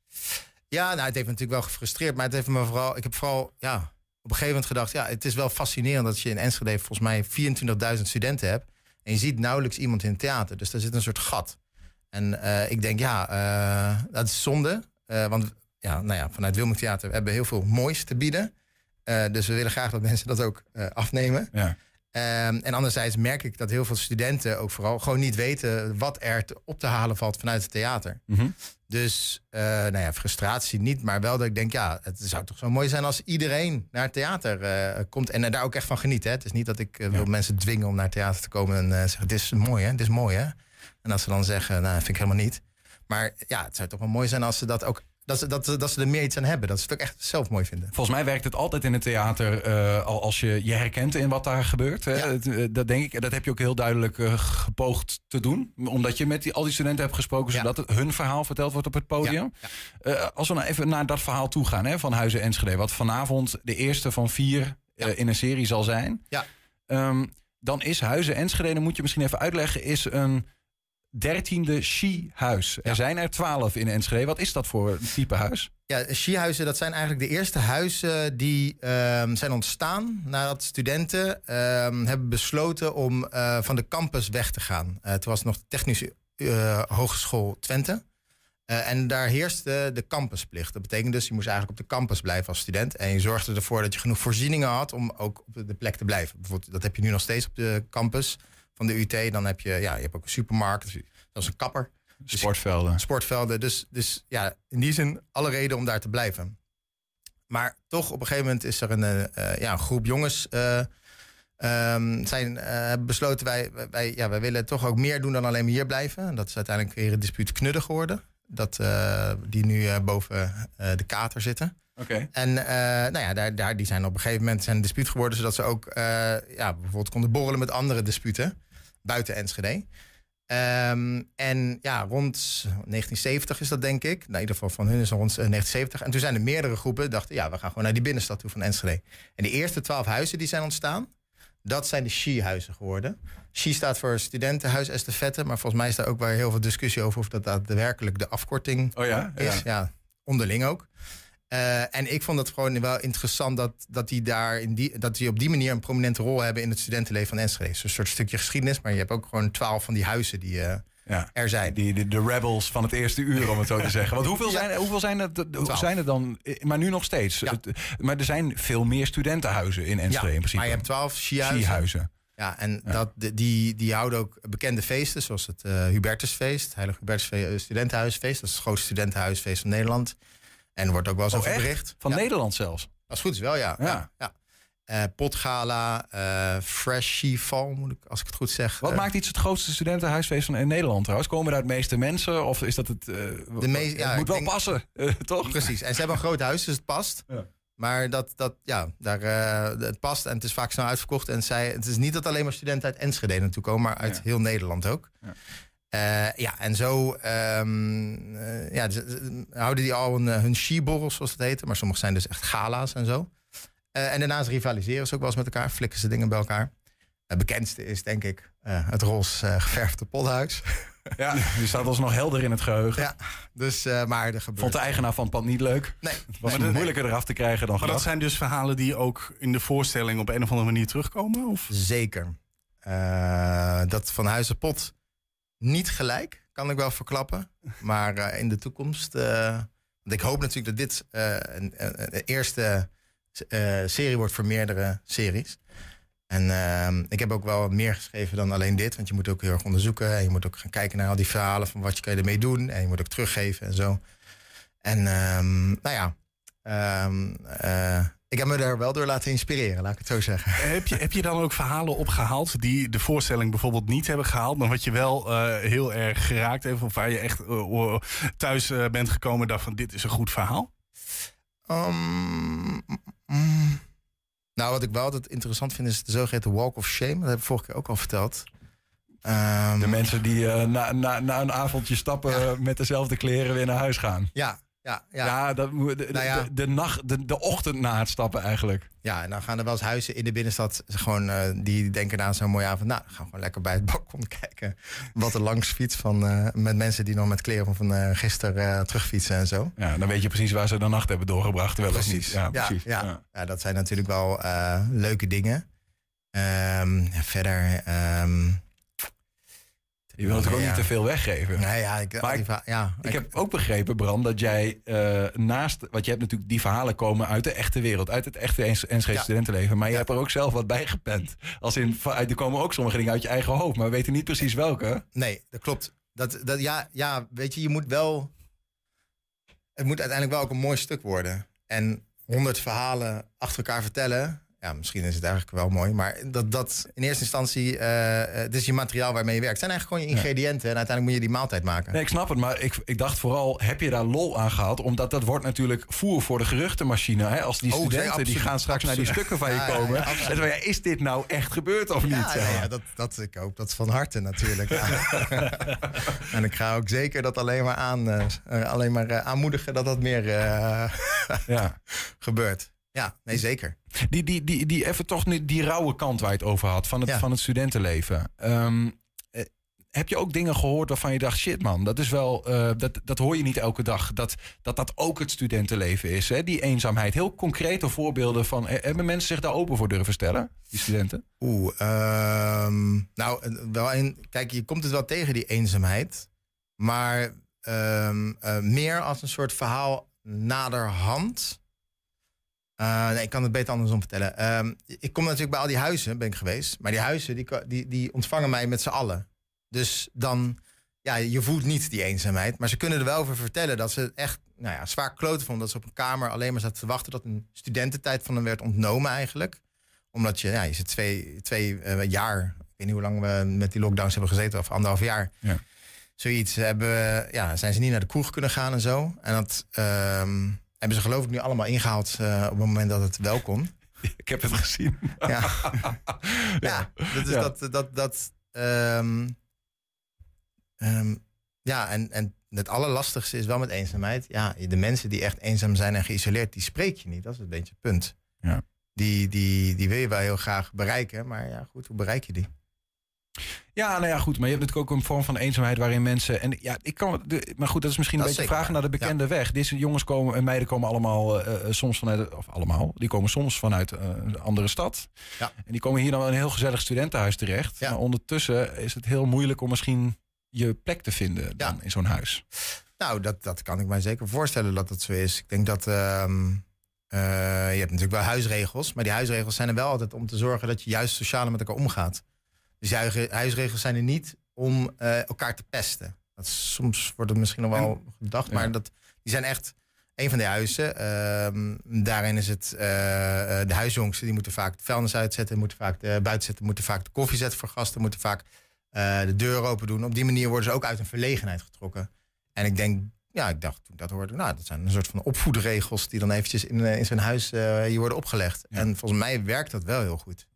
Ja, nou, het heeft me natuurlijk wel gefrustreerd. Maar het heeft me vooral, ik heb vooral ja, op een gegeven moment gedacht... ja, het is wel fascinerend dat je in Enschede volgens mij 24.000 studenten hebt... en je ziet nauwelijks iemand in het theater. Dus daar zit een soort gat. En eh, ik denk, ja, eh, dat is zonde. Eh, want ja, nou ja, vanuit Wilming Theater hebben we heel veel moois te bieden. Eh, dus we willen graag dat mensen dat ook eh, afnemen. Ja. Ehm, en anderzijds merk ik dat heel veel studenten ook vooral gewoon niet weten wat er te- op te halen valt vanuit het theater. Mhm. Dus, eh, nou ja, frustratie niet, maar wel dat ik denk, ja, het zou toch zo mooi zijn als iedereen naar het theater eh, komt en daar ook echt van geniet. Hè? Het is niet dat ik eh, wil mensen dwingen om naar het theater te komen en zeggen, het is mooi hè, het is mooi hè. En als ze dan zeggen, nou, vind ik helemaal niet. Maar ja, het zou toch wel mooi zijn als ze dat ook, dat ze, dat, dat ze er meer iets aan hebben. Dat ze het ook echt zelf mooi vinden. Volgens mij werkt het altijd in het theater al als je je herkent in wat daar gebeurt. Hè? Ja. Eh, Dat denk ik. Dat heb je ook heel duidelijk eh, gepoogd te doen. Omdat je met die, al die studenten hebt gesproken, Ja. zodat het hun verhaal verteld wordt op het podium. Ja, als we nou even naar dat verhaal toe gaan hè, van Huizen Enschede. Wat vanavond de eerste van vier in een serie zal zijn. Ja. Ehm, dan is Huizen Enschede, dan moet je misschien even uitleggen, is een dertiende ski-huis. Er Ja. zijn er twaalf in Enschede. Wat is dat voor type huis? Ja, skihuizen, dat zijn eigenlijk de eerste huizen die ehm, zijn ontstaan nadat studenten ehm, hebben besloten om eh, van de campus weg te gaan. Uh, het was nog de Technische eh, Hogeschool Twente. Eh, en daar heerste de campusplicht. Dat betekent dus, je moest eigenlijk op de campus blijven als student. En je zorgde ervoor dat je genoeg voorzieningen had om ook op de plek te blijven. Bijvoorbeeld, dat heb je nu nog steeds op de campus van de UT. Dan heb je, ja, je hebt ook een supermarkt, dat is een kapper Sportvelden. sportvelden. Dus, dus ja, in die zin alle reden om daar te blijven. Maar toch, op een gegeven moment is er een, eh, eh, ja, een groep jongens. ehm, zijn hebben besloten, wij, wij, ja, wij willen toch ook meer doen dan alleen maar hier blijven. En dat is uiteindelijk weer een dispuut knudden geworden. Dat, die nu boven de kater zitten. Oké. En nou ja, daar, daar, die zijn op een gegeven moment zijn een dispuut geworden, zodat ze ook ja, bijvoorbeeld konden borrelen met andere disputen buiten Enschede. Ehm, en ja, rond 1970 is dat denk ik. Nou, in ieder geval van hun is rond eh, 1970. En toen zijn er meerdere groepen dachten, ja, we gaan gewoon naar die binnenstad toe van Enschede. En de eerste twaalf huizen die zijn ontstaan, dat zijn de SHE-huizen geworden. SHE staat voor Studentenhuis Estafette, maar volgens mij is daar ook wel heel veel discussie over of dat daadwerkelijk de afkorting Oh ja? is. Ja, onderling ook. Eh, en ik vond het gewoon wel interessant dat, dat, die daar in die, dat die op die manier een prominente rol hebben in het studentenleven van Enschede. Dus een soort stukje geschiedenis, maar je hebt ook gewoon twaalf van die huizen die eh, Ja. er zijn. Die, de, de rebels van het eerste uur, om het zo te *laughs* zeggen. Want hoeveel Ja. zijn, hoeveel zijn, er, Twaalf. zijn er dan? Maar nu nog steeds. Ja. Maar er zijn veel meer studentenhuizen in Enschede in principe. maar je hebt twaalf Shihuizen. Ski-huizen. Ja, en Dat, die, die houden ook bekende feesten, zoals het eh, Hubertusfeest, Heilig Hubertusfeest Studentenhuisfeest. Dat is het grootste studentenhuisfeest van Nederland. En wordt ook wel eens Oh, over echt? bericht. Van ja, Nederland zelfs. Als goed is wel, ja. Ja. ja. Eh, Potgala, eh Freshival, moet ik, als ik het goed zeg. Wat Eh, maakt iets het grootste studentenhuisfeest van in Nederland trouwens? Komen daar het meeste mensen? Of is dat het... De meest- ja, het moet wel denk- passen, toch? Precies. En ze hebben een groot huis, dus het past. Ja. Maar dat, dat, ja, daar, het past en het is vaak snel uitverkocht. En zij, het is niet dat alleen maar studenten uit Enschede naartoe komen, maar uit Ja. heel Nederland ook. Ja. Ja, en zo ehm, eh, ja, eh, houden die al een, eh, hun skiborrels, zoals het heet. Maar sommige zijn dus echt gala's en zo. Eh, en daarnaast rivaliseren ze ook wel eens met elkaar, flikken ze dingen bij elkaar. Het bekendste is denk ik eh, het roze eh, geverfde pothuis. *laughs* Ja, die staat ons nog helder in het geheugen. Ja, dus, eh, maar er gebeurt... Vond de eigenaar van het pand niet leuk. Nee, Het was nee, moeilijker eraf te krijgen dan Maar dat zijn dus verhalen die ook in de voorstelling op een of andere manier terugkomen? Of? Zeker. Eh, dat van Huizen Pot niet gelijk, kan ik wel verklappen. *laughs* Maar eh, in de toekomst. eh, want ik hoop natuurlijk dat dit eh, een eerste serie wordt voor meerdere series. En ehm, ik heb ook wel meer geschreven dan alleen dit. Want je moet ook heel erg onderzoeken. En je moet ook gaan kijken naar al die verhalen van wat je kan je ermee doen. En je moet ook teruggeven en zo. En ehm, nou ja, ehm, eh, ik heb me daar wel door laten inspireren, laat ik het zo zeggen. Heb je, heb je dan ook verhalen opgehaald die de voorstelling bijvoorbeeld niet hebben gehaald, maar wat je wel eh, heel erg geraakt heeft, of waar je echt eh, thuis eh, bent gekomen en dacht van dit is een goed verhaal? Um, mm. nou, wat ik wel altijd interessant vind is de zogeheten Walk of Shame. Dat heb ik vorige keer ook al verteld. Ehm, De mensen die eh, na, na, na een avondje stappen met dezelfde kleren weer naar huis gaan. Ja, ja, ja. Ja, dat, moet- de, de- Nou ja. de, de nacht, de, de ochtend na het stappen eigenlijk. ja, en dan gaan er wel eens huizen in de binnenstad gewoon, eh, die denken aan zo'n mooie avond. Nou, gaan we gewoon lekker bij het balkon *laughs* kijken wat er langs fiets van, eh, met mensen die nog met kleren van, van eh, gisteren terugfietsen en zo. Ja, dan weet je precies waar ze de nacht hebben doorgebracht. Wel of niet. Ja, precies. ja. Ja. Ja, dat zijn natuurlijk wel leuke dingen. Ehm, verder. ehm, Je wil natuurlijk ook Ja. niet te veel weggeven. nee, ja, ik, Maar ja, Ik heb ook begrepen, Bram, dat jij eh, naast... Want je hebt natuurlijk die verhalen komen uit de echte wereld. Uit het echte Ens- Enschede Ja. studentenleven. Maar je hebt er ook zelf wat bij gepend. Als in, er komen ook sommige dingen uit je eigen hoofd. Maar we weten niet precies welke. Nee, dat klopt. Dat, dat, ja, ja, weet je, je moet wel. Het moet uiteindelijk wel ook een mooi stuk worden. En honderd verhalen achter elkaar vertellen. Ja, misschien is het eigenlijk wel mooi. Maar dat, dat in eerste instantie. eh, eh, het is je materiaal waarmee je werkt. Het zijn eigenlijk gewoon je ingrediënten. En uiteindelijk moet je die maaltijd maken. Nee, ik snap het. Maar ik, ik dacht vooral, heb je daar lol aan gehad? Omdat dat wordt natuurlijk voer voor de geruchtenmachine. Hè? Als die Oh, nee, studenten die gaan straks naar die stukken van je Ja, komen. ja, en absoluut. dan van, ja, is dit nou echt gebeurd of niet? Ja, dat, dat, ik hoop dat van harte natuurlijk. *laughs* En ik ga ook zeker dat alleen maar, aan, eh, alleen maar aanmoedigen dat dat meer Ja. *laughs* gebeurt. Ja, nee, zeker. Die, die, die, die, even toch nu die rauwe kant waar je het over had van het, Ja. van het studentenleven. Ehm, eh, heb je ook dingen gehoord waarvan je dacht, shit man, dat is wel, eh, dat, dat hoor je niet elke dag. Dat dat, dat ook het studentenleven is, hè? die eenzaamheid. Heel concrete voorbeelden van, eh, hebben mensen zich daar open voor durven stellen, die studenten? Oeh, ehm, nou, wel een, kijk, je komt het wel tegen, die eenzaamheid. Maar ehm, eh, meer als een soort verhaal naderhand. Eh, nee, ik kan het beter andersom vertellen. Ehm, ik kom natuurlijk bij al die huizen, ben ik geweest. Maar die huizen, die, die, die ontvangen mij met z'n allen. Dus dan, ja, je voelt niet die eenzaamheid. Maar ze kunnen er wel over vertellen dat ze het echt nou ja, zwaar kloten vonden. Dat ze op een kamer alleen maar zaten te wachten dat een studententijd van hen werd ontnomen eigenlijk omdat je, ja, je zit twee, twee eh, jaar, ik weet niet hoe lang we met die lockdowns hebben gezeten, of anderhalf jaar. Ja. Zoiets hebben, ja, zijn ze niet naar de kroeg kunnen gaan en zo. En dat, ehm, Hebben ze geloof ik nu allemaal ingehaald eh, op het moment dat het wel kon. *laughs* Ik heb het gezien. *laughs* *laughs* Ja, ja dat is Ja. dat. dat, dat ehm, ehm, ja, en, en het allerlastigste is wel met eenzaamheid. Ja, de mensen die echt eenzaam zijn en geïsoleerd, die spreek je niet. Dat is een beetje het punt. Ja. Die, die, die wil je wel heel graag bereiken. Maar ja, goed, hoe bereik je die? Ja, nou ja, goed. Maar je hebt natuurlijk ook een vorm van eenzaamheid waarin mensen. En ja, ik kan. De, maar goed, dat is misschien een Dat beetje vragen naar de bekende weg. Deze jongens komen en meiden komen allemaal eh, eh, soms vanuit. Of allemaal. Die komen soms vanuit eh, een andere stad. Ja. En die komen hier dan in een heel gezellig studentenhuis terecht. Ja. Maar ondertussen is het heel moeilijk om misschien je plek te vinden dan in zo'n huis. Nou, dat, dat kan ik mij zeker voorstellen dat dat zo is. Ik denk dat. ehm, eh, je hebt natuurlijk wel huisregels. Maar die huisregels zijn er wel altijd om te zorgen dat je juist sociaal met elkaar omgaat. Dus die huisregels zijn er niet om eh, elkaar te pesten. Dat is- soms wordt het misschien nog wel gedacht, Ja. maar dat, die zijn echt een van de huizen. ehm, daarin is het eh, eh, de huisjongsten, die moeten vaak het vuilnis uitzetten, moeten vaak de buiten zetten, moeten vaak de koffie zetten voor gasten, moeten vaak de deur open doen. Op die manier worden ze ook uit een verlegenheid getrokken. En ik denk, ja, ik dacht toen dat hoorde, nou, dat zijn een soort van opvoedregels die dan eventjes in, in zijn huis hier worden opgelegd. Ja. En volgens mij werkt dat wel heel goed.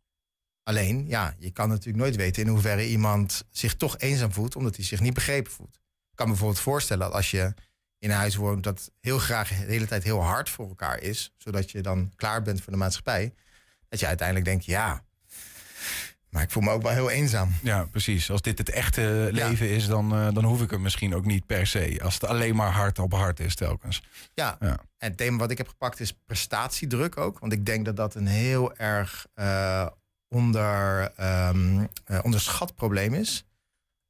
Alleen, ja, je kan natuurlijk nooit weten in hoeverre iemand zich toch eenzaam voelt, omdat hij zich niet begrepen voelt. Ik kan me bijvoorbeeld voorstellen dat als je in een huis woont dat heel graag de hele tijd heel hard voor elkaar is, zodat je dan klaar bent voor de maatschappij, dat je uiteindelijk denkt, ja, maar ik voel me ook wel heel eenzaam. Ja, precies. Als dit het echte leven is, dan, eh, dan hoef ik het misschien ook niet per se. Als het alleen maar hard op hard is telkens. Ja. Ja. En het thema wat ik heb gepakt is prestatiedruk ook. Want ik denk dat dat een heel erg eh, onder, ehm, eh, onderschat probleem is.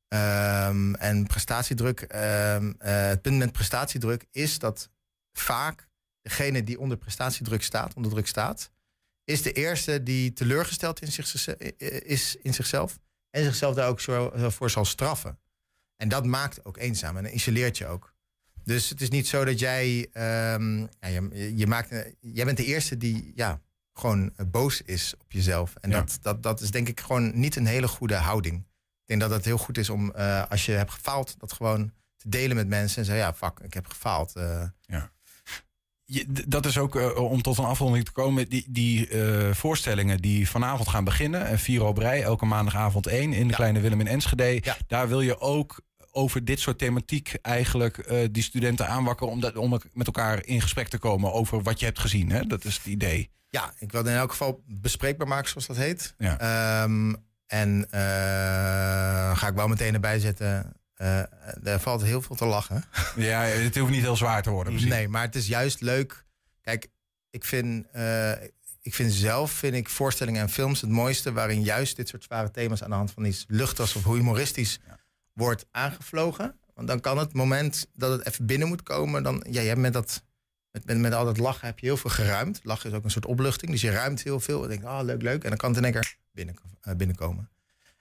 Ehm, en prestatiedruk, ehm, eh, het punt met prestatiedruk is dat vaak degene die onder prestatiedruk staat, onder druk staat, is de eerste die teleurgesteld in zich, is in zichzelf. En zichzelf daar ook zo, eh, voor zal straffen. En dat maakt ook eenzaam en isoleert je ook. Dus het is niet zo dat jij. je, maakt, jij bent de eerste die ja, gewoon eh, boos is op jezelf. En Ja. dat, dat, dat is denk ik gewoon niet een hele goede houding. Ik denk dat het heel goed is om eh, als je hebt gefaald, dat gewoon te delen met mensen. En zeggen: ja, fuck, ik heb gefaald. eh. Je- d- dat is ook om tot een afronding te komen. Die, die voorstellingen die vanavond gaan beginnen. En vier op rij, elke maandagavond één in de Ja. Kleine Willem in Enschede. Ja. Daar wil je ook over dit soort thematiek eigenlijk die studenten aanwakkeren. Om, dat, om met elkaar in gesprek te komen over wat je hebt gezien. Hè? Dat is het idee. Ja, ik wil het in elk geval bespreekbaar maken, zoals dat heet. Ja. Ehm, en eh, ga ik wel meteen erbij zetten. eh er valt heel veel te lachen. *laughs* Ja, het hoeft niet heel zwaar te worden. precies. Nee, maar het is juist leuk. Kijk, ik vind, eh, ik vind zelf vind ik voorstellingen en films het mooiste... waarin juist dit soort zware thema's aan de hand van iets luchtigs of humoristisch wordt aangevlogen. Want dan kan het moment dat het even binnen moet komen... dan, ja, je hebt met, dat, met, met, met al dat lachen heb je heel veel geruimd. Lachen is ook een soort opluchting, dus je ruimt heel veel. En denk, ah, leuk, leuk. En dan kan het in één keer binnen, eh, binnenkomen.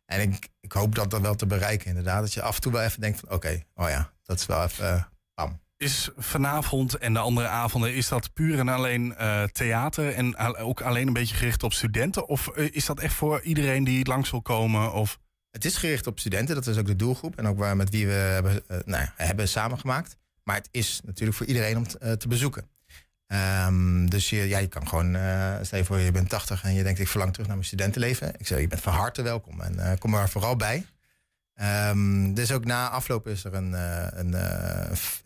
En ik, ik hoop dat dat wel te bereiken, inderdaad. Dat je af en toe wel even denkt van, oké, oh ja, dat is wel even... eh, pam. Is vanavond en de andere avonden, is dat puur en alleen eh, theater en ook alleen een beetje gericht op studenten? Of is dat echt voor iedereen die langs wil komen? Of... Het is gericht op studenten, dat is ook de doelgroep. En ook waar, met wie we hebben, nou ja, hebben samengemaakt. Maar het is natuurlijk voor iedereen om te, eh, te bezoeken. Ehm, dus je, ja, je kan gewoon, eh stel je voor je bent 80 en je denkt ik verlang terug naar mijn studentenleven. Ik zeg je bent van harte welkom en eh, kom er vooral bij. Ehm, dus ook na afloop is er een, een,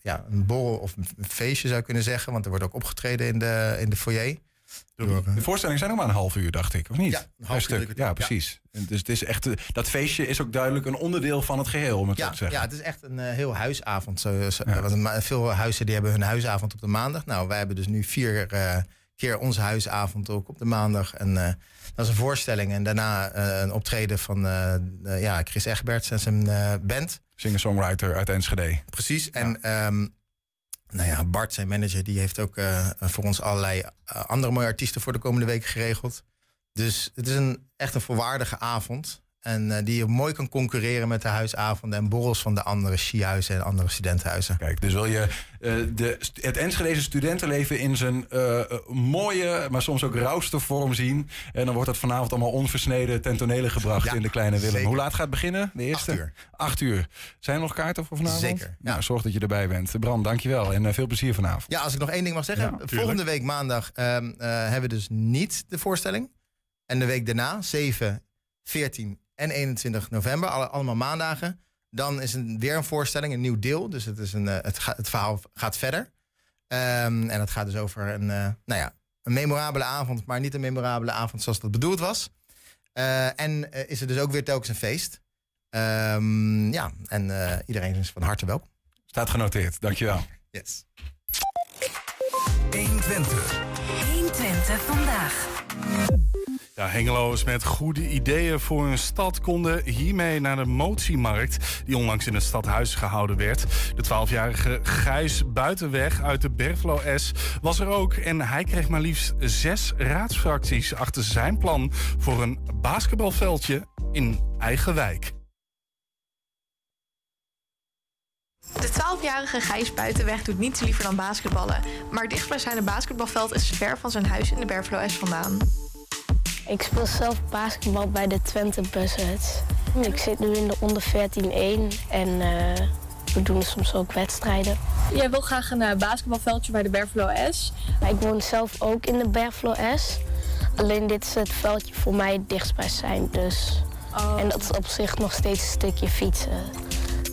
ja, een borrel of een feestje zou je kunnen zeggen. Want er wordt ook opgetreden in de, in de foyer. Door, De voorstellingen zijn nog maar een half uur, dacht ik, of niet? Ja, een half uur. Ja, precies. Dus het is echt, eh, dat feestje is ook duidelijk een onderdeel van het geheel, om het zo Ja, te zeggen. ja, het is echt een eh, heel huisavond. Zo, zo- Ja. veel huizen die hebben hun huisavond op de maandag. Nou, wij hebben dus nu vier eh, keer onze huisavond ook op de maandag. En dat is een voorstelling. En daarna een optreden van ja, Chris Egberts en zijn band. Singer-songwriter uit Enschede. Precies. En ehm, nou ja, Bart, zijn manager, die heeft ook eh, voor ons allerlei eh, andere mooie artiesten voor de komende weken geregeld. Dus het is een, echt een volwaardige avond. En eh, die mooi kan concurreren met de huisavonden en borrels van de andere skihuizen en andere studentenhuizen. Kijk, dus wil je eh, de, het Enschedeze studentenleven in zijn eh, mooie, maar soms ook rauwste vorm zien. En dan wordt dat vanavond allemaal onversneden ten tonele gebracht Ja, in de Kleine Willem. zeker. Hoe laat gaat het beginnen? De eerste? Acht uur. Acht uur. Zijn er nog kaarten voor vanavond? Zeker, ja. Nou, zorg dat je erbij bent. Bram, dankjewel en veel plezier vanavond. Ja, als ik nog één ding mag zeggen. Ja. Volgende week maandag ehm, eh, hebben we dus niet de voorstelling. En de week daarna, 7, 14 en 21 november, alle, allemaal maandagen. Dan is er weer een voorstelling, een nieuw deel. Dus het, is een, eh, het, ga- het verhaal gaat verder. Ehm, en het gaat dus over een, eh, nou ja, een memorabele avond, maar niet een memorabele avond zoals dat bedoeld was. Eh, en is er dus ook weer telkens een feest. Ehm, ja, en eh, iedereen is van harte welkom. Staat genoteerd. Dankjewel. Yes. 120 vandaag. Ja, Hengelo's met goede ideeën voor een stad konden hiermee naar de motiemarkt... die onlangs in het stadhuis gehouden werd. De 12-jarige Gijs Buitenweg uit de Berflo S was er ook... en hij kreeg maar liefst zes raadsfracties achter zijn plan... voor een basketbalveldje in eigen wijk. De 12-jarige Gijs Buitenweg doet niets liever dan basketballen. Maar dichtstbijzijnde basketbalveld is ver van zijn huis in de Berflo S vandaan. Ik speel zelf basketbal bij de Twente Buzzards. Ik zit nu in de onder 14-1 en eh, we doen soms ook wedstrijden. Jij wil graag een eh, basketbalveldje bij de Berflo S. Maar ik woon zelf ook in de Berflo S. Alleen dit is het veldje voor mij het dichtst bij zijn. Dus. Oh. En dat is op zich nog steeds een stukje fietsen.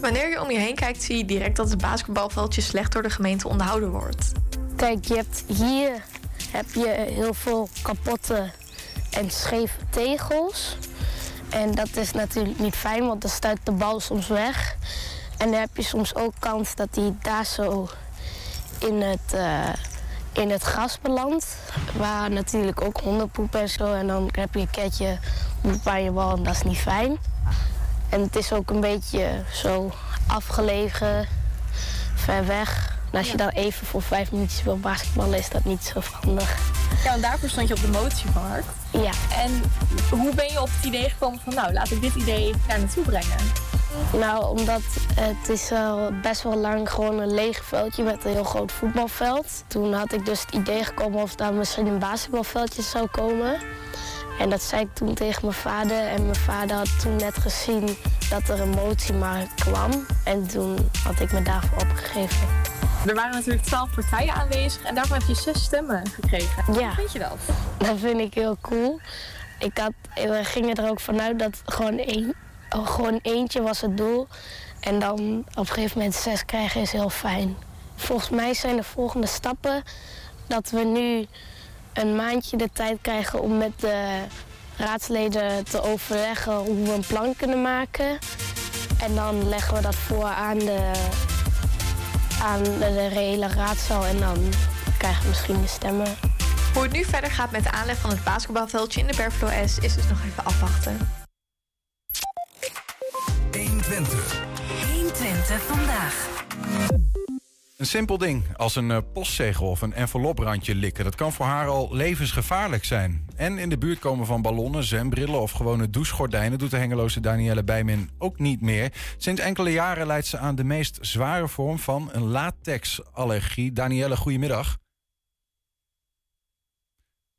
Wanneer je om je heen kijkt, zie je direct dat het basketbalveldje slecht door de gemeente onderhouden wordt. Kijk, je hebt hier heb je heel veel kapotte en scheve tegels. En dat is natuurlijk niet fijn, want dan stuit de bal soms weg. En dan heb je soms ook kans dat hij daar zo in het, eh, in het gras belandt. Waar natuurlijk ook honden poepen en zo. En dan heb je een keertje poep aan je bal en dat is niet fijn. En het is ook een beetje zo afgelegen, ver weg. En als je dan even voor vijf minuutjes wil basketballen, is dat niet zo handig. Ja, want daarvoor stond je op de motiemarkt. Ja, En hoe ben je op het idee gekomen van, nou, laat ik dit idee daar naartoe brengen? nou, omdat het is al best wel lang gewoon een leeg veldje met een heel groot voetbalveld. Toen had ik dus het idee gekomen of daar misschien een basketbalveldje zou komen. En dat zei ik toen tegen mijn vader. En mijn vader had toen net gezien dat er een motiemarkt kwam. En toen had ik me daarvoor opgegeven. Er waren natuurlijk twaalf partijen aanwezig en daarvan heb je zes stemmen gekregen. Ja. Hoe vind je dat? Dat vind ik heel cool. Ik had, we gingen er ook vanuit dat gewoon, één, oh, gewoon eentje was het doel. En dan op een gegeven moment zes krijgen is heel fijn. Volgens mij zijn de volgende stappen dat we nu een maandje de tijd krijgen om met de raadsleden te overleggen hoe we een plan kunnen maken. En dan leggen we dat voor aan de, aan de, de reële raadzaal en dan krijgen we misschien de stemmen. Hoe het nu verder gaat met de aanleg van het basketbalveldje in de Berflo S is dus nog even afwachten. 120 vandaag. Een simpel ding als een eh, postzegel of een enveloprandje likken. Dat kan voor haar al levensgevaarlijk zijn. En in de buurt komen van ballonnen, zwembrillen of gewone douchegordijnen... doet de hengeloze Danielle Bijmin ook niet meer. Sinds enkele jaren leidt ze aan de meest zware vorm van een latexallergie. Danielle, goedemiddag.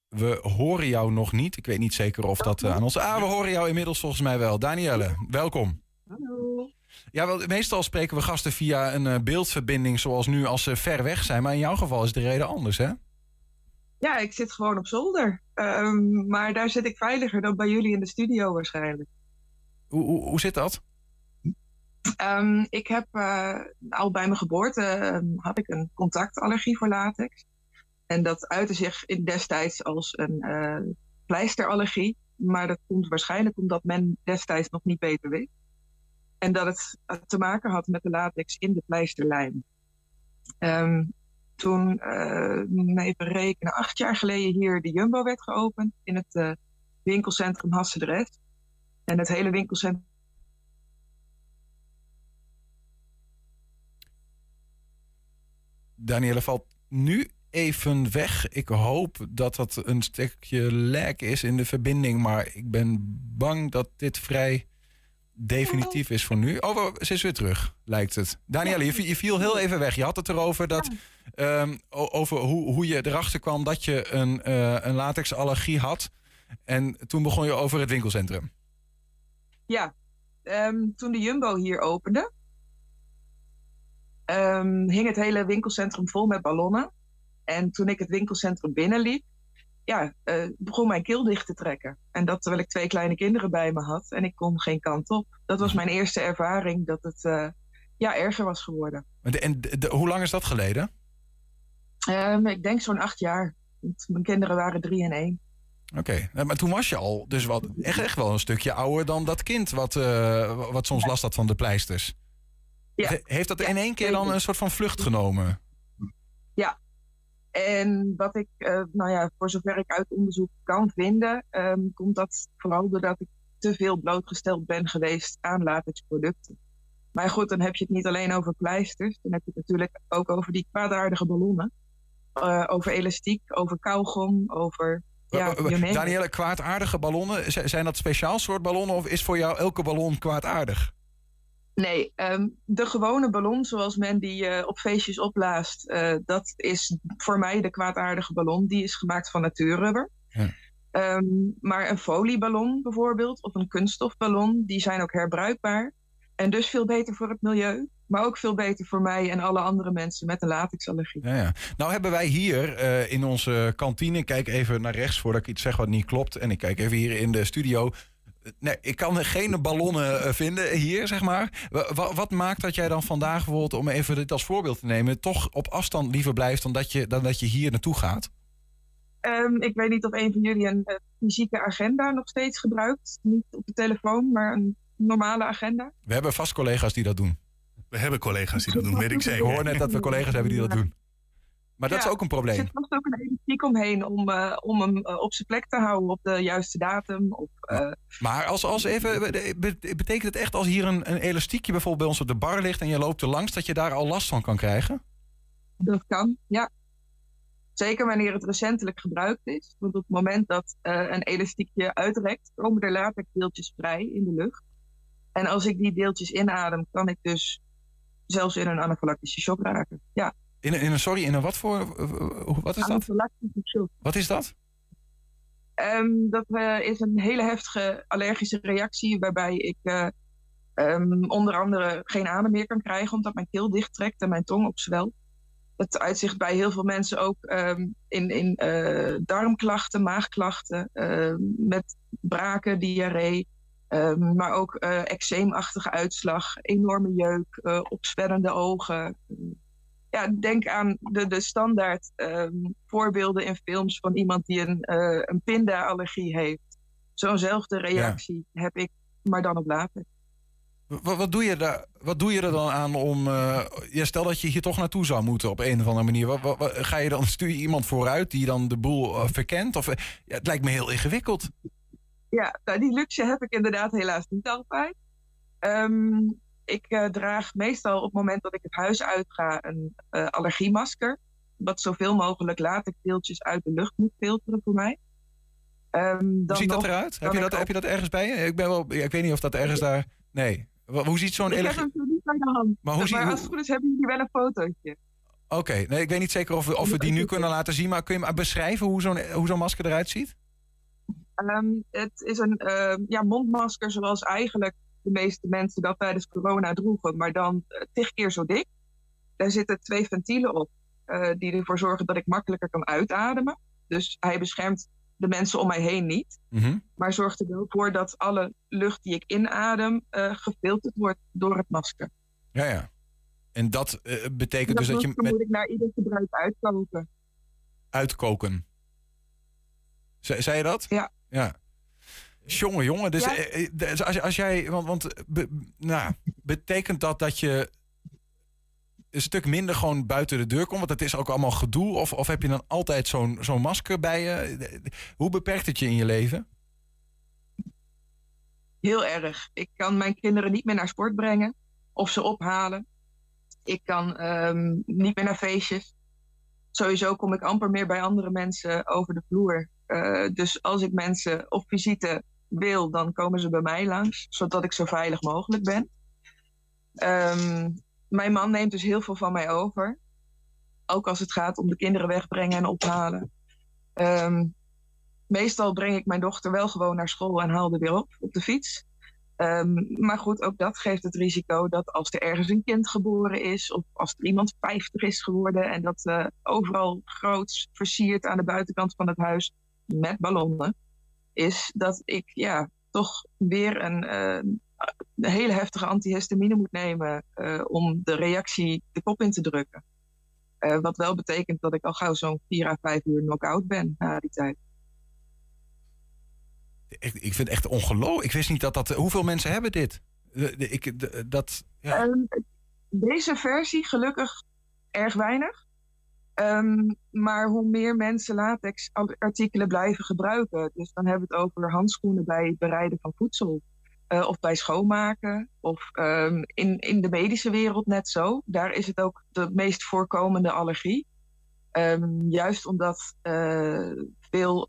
We horen jou nog niet. Ik weet niet zeker of dat eh, aan ons... Ah, we horen jou inmiddels volgens mij wel. Danielle, welkom. Ja, wel, meestal spreken we gasten via een eh, beeldverbinding zoals nu als ze ver weg zijn. Maar in jouw geval is de reden anders, hè? Ja, ik zit gewoon op zolder. Ehm, maar daar zit ik veiliger dan bij jullie in de studio waarschijnlijk. Hoe, hoe, hoe zit dat? Ehm, ik heb eh, al bij mijn geboorte ehm, had ik een contactallergie voor latex. En dat uitte zich in destijds als een eh, pleisterallergie. Maar dat komt waarschijnlijk omdat men destijds nog niet beter wist. En dat het eh, te maken had met de latex in de pleisterlijm. Ehm, toen, eh, even rekenen, acht jaar geleden hier de Jumbo werd geopend in het eh, winkelcentrum Hassendrecht. En het hele winkelcentrum Danielle valt nu even weg. Ik hoop dat dat een stukje lek is in de verbinding. Maar ik ben bang dat dit vrij definitief is voor nu. Oh, ze is weer terug, lijkt het. Danielle, je, je viel heel even weg. Je had het erover dat, ehm, over hoe, hoe je erachter kwam dat je een, eh, een latexallergie had. En toen begon je over het winkelcentrum. Ja, ehm, toen de Jumbo hier opende, ehm, hing het hele winkelcentrum vol met ballonnen. En toen ik het winkelcentrum binnenliep, ja, eh, begon mijn keel dicht te trekken. En dat terwijl ik twee kleine kinderen bij me had en ik kon geen kant op. Dat was mijn eerste ervaring dat het eh, ja, erger was geworden. En, de- en de- hoe lang is dat geleden? Ehm, ik denk zo'n acht jaar. Mijn kinderen waren drie en één. Oké, Eh, maar toen was je al dus wat, echt, echt wel een stukje ouder dan dat kind wat, eh, wat soms last had van de pleisters. Ja. He- Heeft dat Ja, in één keer dan een soort van vlucht genomen? En wat ik, eh, nou ja, voor zover ik uit onderzoek kan vinden, ehm, komt dat vooral doordat ik te veel blootgesteld ben geweest aan latexproducten. Maar goed, dan heb je het niet alleen over pleisters, dan heb je het natuurlijk ook over die kwaadaardige ballonnen. Eh, over elastiek, over kauwgom, over. Ja. Danielle, kwaadaardige ballonnen, zijn dat speciaal soort ballonnen of is voor jou elke ballon kwaadaardig? Nee, ehm, de gewone ballon zoals men die eh, op feestjes opblaast, eh, dat is voor mij de kwaadaardige ballon. Die is gemaakt van natuurrubber. Ja. Ehm, maar een folieballon bijvoorbeeld, of een kunststofballon, die zijn ook herbruikbaar. En dus veel beter voor het milieu, maar ook veel beter voor mij en alle andere mensen met een latexallergie. Ja, ja. Nou hebben wij hier eh, in onze kantine, ik kijk even naar rechts voordat ik iets zeg wat niet klopt. En ik kijk even hier in de studio. Nee, ik kan geen ballonnen eh, vinden hier, zeg maar. Wa- wa- wat maakt dat jij dan vandaag bijvoorbeeld, om even dit als voorbeeld te nemen, toch op afstand liever blijft dan dat je, dan dat je hier naartoe gaat? Ehm, ik weet niet of een van jullie een eh, fysieke agenda nog steeds gebruikt. Niet op de telefoon, maar een normale agenda. We hebben vast collega's die dat doen. We hebben collega's die dat doen, weet ik Ik zeker. hoor net dat we collega's hebben die dat doen. Maar dat Ja, is ook een Er probleem. zit vast ook een elastiek omheen om, eh, om hem eh, op zijn plek te houden op de juiste datum. Of, eh, Maar als, als even, be- betekent het echt als hier een, een elastiekje bijvoorbeeld bij ons op de bar ligt en je loopt er langs, dat je daar al last van kan krijgen? Dat kan, ja. Zeker wanneer het recentelijk gebruikt is. Want op het moment dat een elastiekje uitrekt, komen er latexdeeltjes vrij in de lucht. En als ik die deeltjes inadem, kan ik dus zelfs in een anafylactische shock raken. Ja, In een, in een sorry, in een wat voor, eh, eh, wat is dat? Wat is dat? Ehm, dat eh, is een hele heftige allergische reactie waarbij ik eh, ehm, onder andere geen adem meer kan krijgen omdat mijn keel dicht trekt en mijn tong opzwelt. Het uitzicht bij heel veel mensen ook ehm, in, in darmklachten, maagklachten, met braken, diarree, maar ook eczeemachtige uitslag, enorme jeuk, opzwellende ogen. Ja, denk aan de, de standaard ehm, voorbeelden in films van iemand die een, eh een pinda-allergie heeft. Zo'nzelfde reactie heb ik, maar dan op later. Wat, wat, doe je daar, wat doe je er dan aan om... eh, ja, stel dat je hier toch naartoe zou moeten op een of andere manier. Wat, ga je dan, stuur je iemand vooruit die dan de boel eh, verkent? Of, ja, het lijkt me heel ingewikkeld. Ja, nou, die luxe heb ik inderdaad helaas niet altijd. Ehm, ik eh, draag meestal op het moment dat ik het huis uitga een eh, allergiemasker. Wat zoveel mogelijk latexdeeltjes uit de lucht moet filteren voor mij. Ehm, Hoe ziet dat eruit? Heb je dat, heb je dat ergens bij je? Ik, ben wel, ja, ik weet niet of dat ergens daar... Nee. Hoe ziet zo'n Ik heb hem zo niet bij de hand. Maar hoe als het goed is, hebben jullie wel een fotootje. Oké, nee, ik weet niet zeker of we, of we die nu kunnen laten zien. Maar kun je maar beschrijven hoe zo'n hoe zo'n masker eruit ziet? Ehm, het is een ehm, ja, mondmasker zoals eigenlijk de meeste mensen dat tijdens corona droegen, maar dan uh, tig keer zo dik. Daar zitten twee ventielen op uh, die ervoor zorgen dat ik makkelijker kan uitademen. Dus hij beschermt de mensen om mij heen niet, mm -hmm. maar zorgt er wel voor dat alle lucht die ik inadem uh, gefilterd wordt door het masker. Ja, ja. En dat uh, betekent dat dus dat je. Met... moet ik naar ieder gebruik uitkoken. Uitkoken. Ze, zei je dat? Ja. Ja. Jongen, jongen. Dus, ja. dus als, als, jij. Want, want be, nou, betekent dat dat je een stuk minder gewoon buiten de deur komt? Want het is ook allemaal gedoe. Of, of heb je dan altijd zo'n zo'n masker bij je? Hoe beperkt het je in je leven? Heel erg. Ik kan mijn kinderen niet meer naar sport brengen of ze ophalen. Ik kan um, niet meer naar feestjes. sowieso kom ik amper meer bij andere mensen over de vloer. Uh, dus als ik mensen op visite wil, dan komen ze bij mij langs, zodat ik zo veilig mogelijk ben. Um, mijn man neemt dus heel veel van mij over. Ook als het gaat om de kinderen wegbrengen en ophalen. Um, meestal breng ik mijn dochter wel gewoon naar school en haal er weer op op de fiets. Um, maar goed, ook dat geeft het risico dat als er ergens een kind geboren is, of als er iemand 50 is geworden en dat uh, overal groots versierd aan de buitenkant van het huis met ballonnen, is dat ik ja, toch weer een, uh, een hele heftige antihistamine moet nemen uh, om de reactie de kop in te drukken. wat wel betekent dat ik al gauw zo'n 4 à 5 uur knock-out ben na die tijd. Ik, ik vind het echt ongelooflijk. Ik wist niet dat dat. Hoeveel mensen hebben dit? Ik, dat, ja. um, deze versie gelukkig erg weinig. Um, maar hoe meer mensen latex artikelen blijven gebruiken. Dus dan hebben we het over handschoenen bij het bereiden van voedsel. Uh, of bij schoonmaken. Of um, in, in de medische wereld net zo. Daar is het ook de meest voorkomende allergie. Um, juist omdat uh, veel